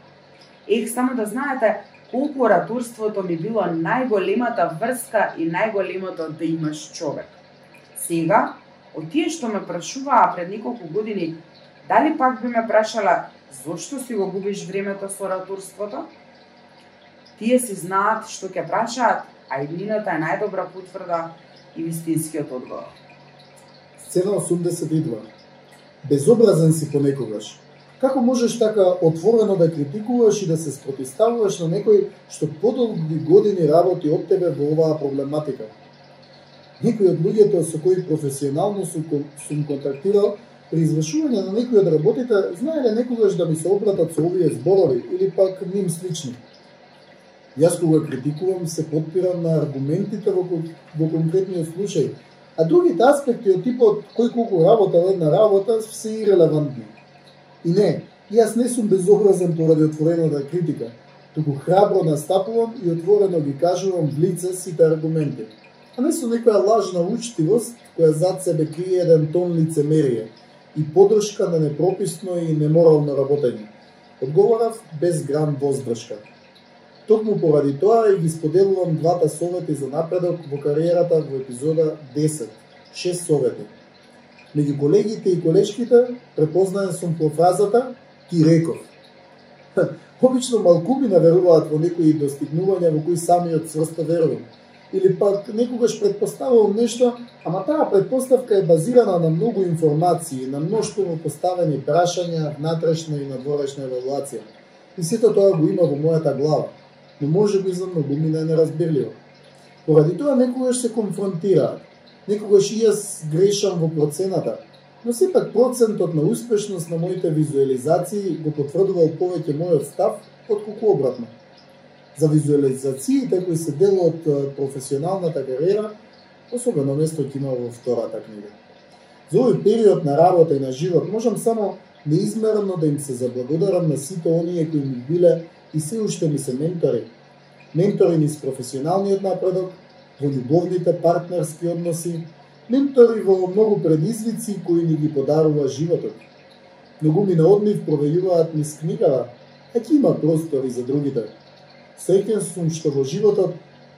Ех, само да знаете колку ораторството ми било најголемата врска и најголемото да имаш човек. Сега, од тие што ме прашуваа пред неколку години, дали пак би ме прашала зошто си го губиш времето со ораторството? Тие си знаат што ќе прашаат, а иднината е најдобра потврда и вистинскиот одговор. Сцена 82. Безобразен си понекогаш. Како можеш така отворено да критикуваш и да се спротиставуваш на некој што подолги години работи од тебе во оваа проблематика? Некои од луѓето со кои професионално сум контактирал при извршување на некои од работите знаеле некогаш да ми се обратат со овие зборови или пак ним слични. Јас кога критикувам се подпирам на аргументите во, во конкретниот случај, а другите аспекти од типот кој колку работа една работа се ирелевантни. И не, јас не сум безобразен поради отворената критика, туку храбро настапувам и отворено ги кажувам в лице сите аргументи. А не со некоја лажна учтивост која зад себе крие еден тон лицемерие и подршка на непрописно и неморално работење. Одговорав без грам воздршка. Токму поради тоа и ги споделувам двата совети за напредок во кариерата во епизода 10. 6 совети. Меѓу колегите и колешките препознаен сум по фразата «Ти реков». (laughs) Обично малкумина веруваат во некои достигнувања во кои самиот цврсто верувам. Или пак некогаш предпоставувам нешто, ама таа предпоставка е базирана на многу информации, на во поставени прашања, внатрешна и надворешна евалуација. И сето тоа го има во мојата глава но може би за многумина е неразбирливо. Поради тоа некогаш се конфронтираат, некогаш и јас грешам во процената, но сепак процентот на успешност на моите визуализации го потврдувал повеќе мојот став, отколку обратно. За визуализациите кои се дел од професионалната кариера, особено место ќе има во втората книга. За овој период на работа и на живот можам само неизмерно да им се заблагодарам на сите оние кои ми биле и се уште ми се ментори. Ментори низ професионалниот напредок, во љубовните партнерски односи, ментори во многу предизвици кои ни ги подарува животот. Многу ми на однив провејуваат низ книгава, а ќе има простори за другите. Среќен сум што во животот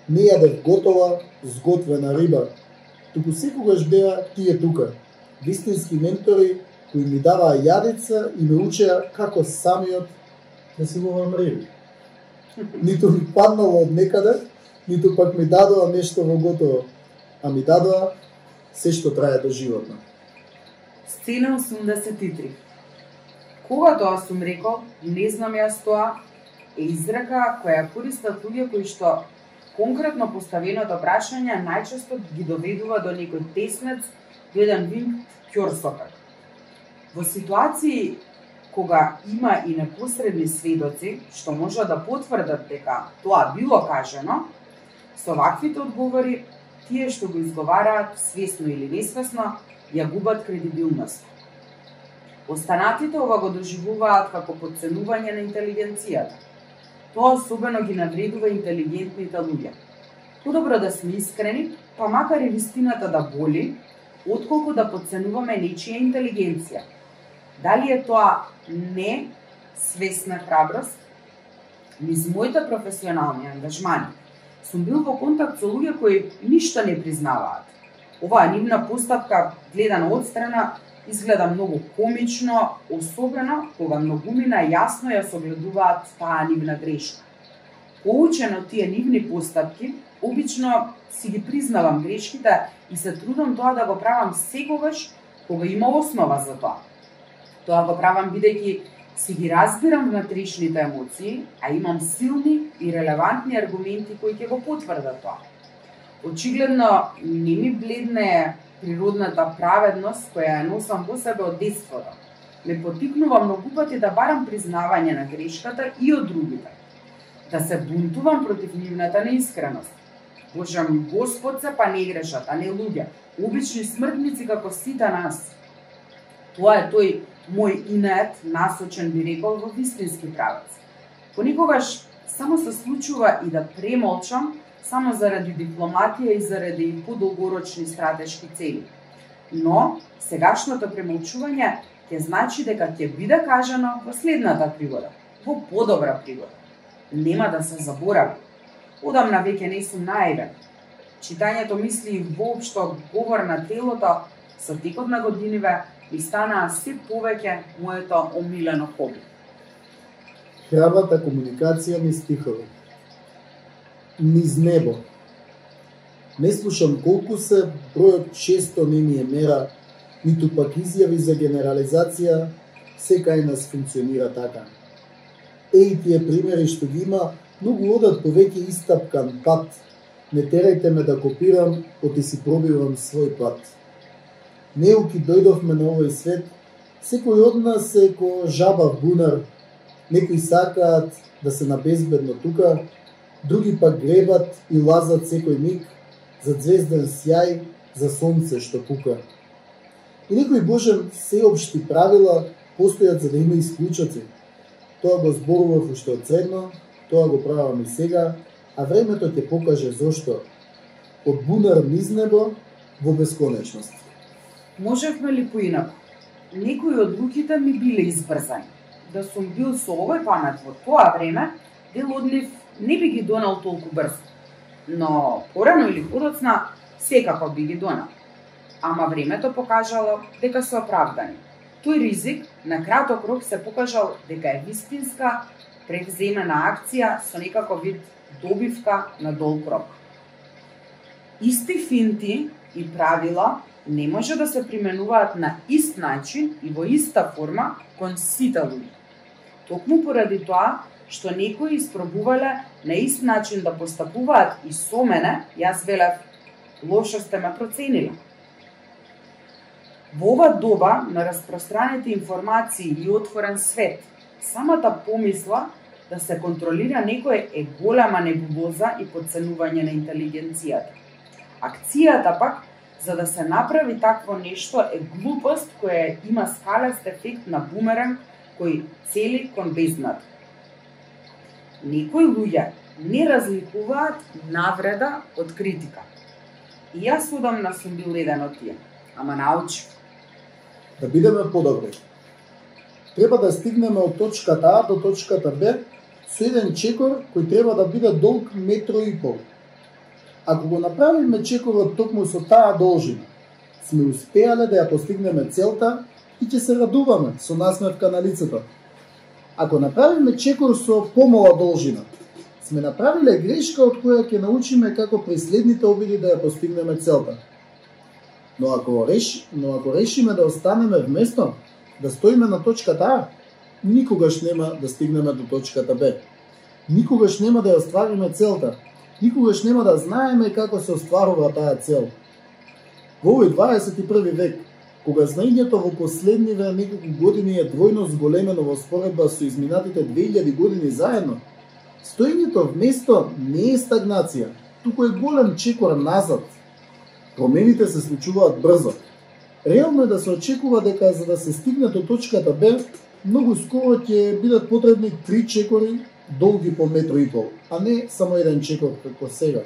не јадев готова, сготвена риба, туку секогаш беа тие тука, вистински ментори кои ми даваа јадеца и ме учеа како самиот да си го риби. Ниту ми паднало од некаде, ниту пак ми дадоа нешто во готово, а ми дадоа се што трае до животно. Сцена 83 Кога тоа сум рекол, не знам јас тоа, е изрека која ја користат луѓе кои што конкретно поставеното прашање најчесто ги доведува до некој теснец, гледан вин винт кјорсокак. Во ситуации кога има и непосредни сведоци што може да потврдат дека тоа било кажано, со ваквите одговори тие што го изговараат свесно или несвесно ја губат кредибилност. Останатите ова го доживуваат како подценување на интелигенцијата. Тоа особено ги навредува интелигентните луѓе. Подобро да сме искрени, па макар и вистината да боли, отколку да подценуваме нечија интелигенција – Дали е тоа не свесна храброст? Низ моите професионални ангажмани сум бил во контакт со луѓе кои ништо не признаваат. Оваа нивна постапка, гледана од страна, изгледа многу комично, особено кога многумина јасно ја согледуваат таа нивна грешка. Поучено тие нивни постапки, обично си ги признавам грешките и се трудам тоа да го правам секогаш кога има основа за тоа. Тоа го правам бидејќи си ги разбирам внатрешните емоции, а имам силни и релевантни аргументи кои ќе го потврдат тоа. Очигледно не ми бледне природната праведност која ја носам во себе од детството. Ме потикнува многу пати да барам признавање на грешката и од другите. Да се бунтувам против нивната неискреност. Божам Господ се па не грешат, а не луѓе. Обични смртници како сите нас. Тоа е тој мој инат насочен би рекол во вистински правец. Понекогаш само се случува и да премолчам само заради дипломатија и заради подолгорочни стратешки цели. Но сегашното премолчување ќе значи дека ќе биде кажано во следната пригода, во подобра пригода. Нема да се заборави. Одамна веќе не сум наивен. Читањето мисли и воопшто говор на телото со текот на годиниве ми станаа се повеќе моето омилено хоби. храбрата комуникација низ стихови. Низ небо. Не слушам колку се, бројот често не ми е мера, ниту пак изјави за генерализација, секај нас функционира така. Еј тие примери што ги има, многу одат повеќе истапкан пат. Не терајте ме да копирам, оти си пробивам свој пат. Неуки дојдовме на овој свет, секој од нас е ко жаба бунар, некои сакаат да се набезбедно тука, други пак гребат и лазат секој миг за звезден сјај, за сонце што пука. И некои Божен сеопшти правила постојат за да има исклучоци. Тоа го зборував уште од средно, тоа го правам и сега, а времето ќе покаже зошто. Од бунар низ небо во бесконечност. Можевме ли поинаку? Некои од луките ми биле избрзани. Да сум бил со овој памет во тоа време, дел од нив не би ги донал толку брзо. Но порано или подоцна секако би ги донал. Ама времето покажало дека се оправдани. Тој ризик на краток рок се покажал дека е вистинска превземена акција со некако вид добивка на долг рок. Исти финти и правила не може да се применуваат на ист начин и во иста форма кон сите луѓе. Токму поради тоа што некои испробувале на ист начин да постапуваат и со мене, јас велев, лошо сте ме процениле. Во ова доба на распространените информации и отворен свет, самата помисла да се контролира некој е голема небулоза и подценување на интелигенцијата. Акцијата пак за да се направи такво нешто е глупост која има скалест ефект на бумеранг кој цели кон бездната. Некои луѓе не разликуваат навреда од критика. И јас одамна сум бил еден од тие, ама научив. Да бидеме подобри. Треба да стигнеме од точката А до точката Б со еден чекор кој треба да биде долг метро и пол. Ако го направиме чекорот токму со таа должина, сме успеале да ја постигнеме целта и ќе се радуваме со насмевка на лицето. Ако направиме чекор со помала должина, сме направиле грешка од која ќе научиме како при следните обиди да ја постигнеме целта. Но ако, реш, но ако решиме да останеме вместо, да стоиме на точката А, никогаш нема да стигнеме до точката Б. Никогаш нема да ја оствариме целта. Никогаш нема да знаеме како се остварува таа цел. Во овој 21 век, кога знаењето во последниве неколку години е двојно зголемено во споредба со изминатите 2000 години заедно, стоењето вместо не е стагнација, туку е голем чекор назад. Промените се случуваат брзо. Реално е да се очекува дека за да се стигне до точката Б, многу скоро ќе бидат потребни три чекори долги по метро и пол, а не само еден чекор како сега.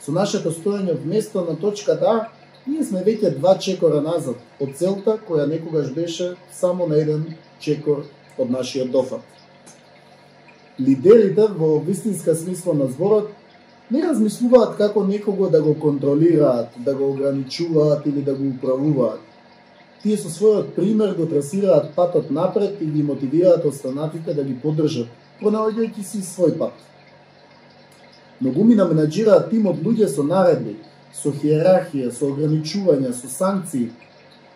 Со нашето стоење вместо на точката А, ние сме веќе два чекора назад од целта која некогаш беше само на еден чекор од нашиот дофат. Лидерите во вистинска смисла на зборот не размислуваат како некого да го контролираат, да го ограничуваат или да го управуваат Тие со својот пример го трасираат патот напред и ги мотивираат останатите да ги поддржат, пронаоѓајќи си свој пат. Многумина менаџираат тим од луѓе со наредби, со хиерархија, со ограничувања, со санкции.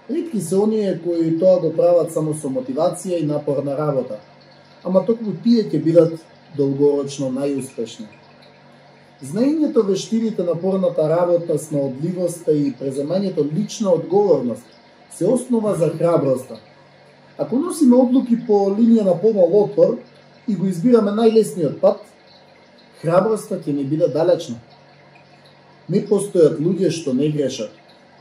Ретки се оние кои тоа го прават само со мотивација и напорна работа, ама токму тие ќе бидат долгорочно најуспешни. Знаењето, вештините, напорната работа, снаодливоста и преземањето лична одговорност се основа за храброста. Ако носиме одлуки по линија на помал отпор и го избираме најлесниот пат, храброста ќе ни биде далечна. Не постојат луѓе што не грешат,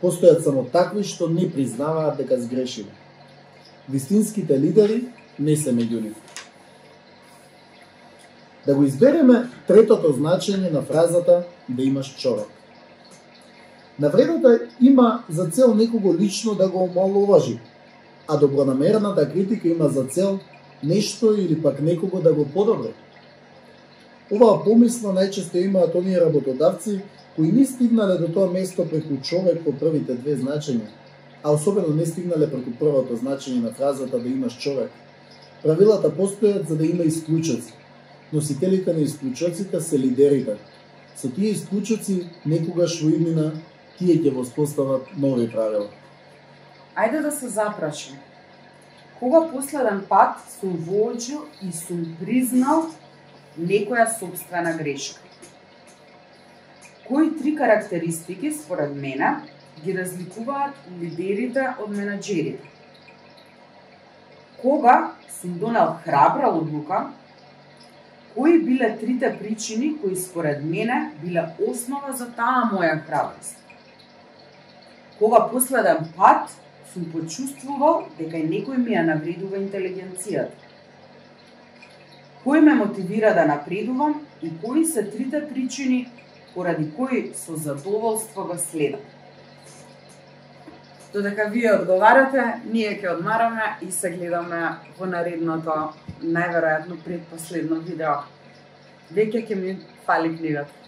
постојат само такви што не признаваат дека сгрешиле. Вистинските лидери не се меѓу нив. Да го избереме третото значење на фразата да имаш чорок. Навредата има за цел некого лично да го омалуважи, а добронамерната критика има за цел нешто или пак некого да го подобри. Оваа помисла најчесто имаат оние работодавци кои не стигнале до тоа место преку човек по првите две значења, а особено не стигнале преку првото значење на фразата да имаш човек. Правилата постојат за да има исклучоци. Носителите на исклучоците се лидерите. Со тие исклучоци некогаш во имена, тие ќе воспостават нови правила. Ајде да се запрашам. Кога последен пат сум воочил и сум признал некоја собствена грешка? Кои три карактеристики, според мене, ги разликуваат лидерите од менеджерите? Кога сум донел храбра одлука, кои биле трите причини кои според мене биле основа за таа моја храброст? Кога последен пат сум почувствувал дека некој ми ја навредува интелигенцијата? Кој ме мотивира да напредувам и кои се трите причини поради кои со задоволство го следам? Додека вие одговарате, ние ќе одмараме и се гледаме во наредното, најверојатно предпоследно видео. Веќе ќе ми фали книгата.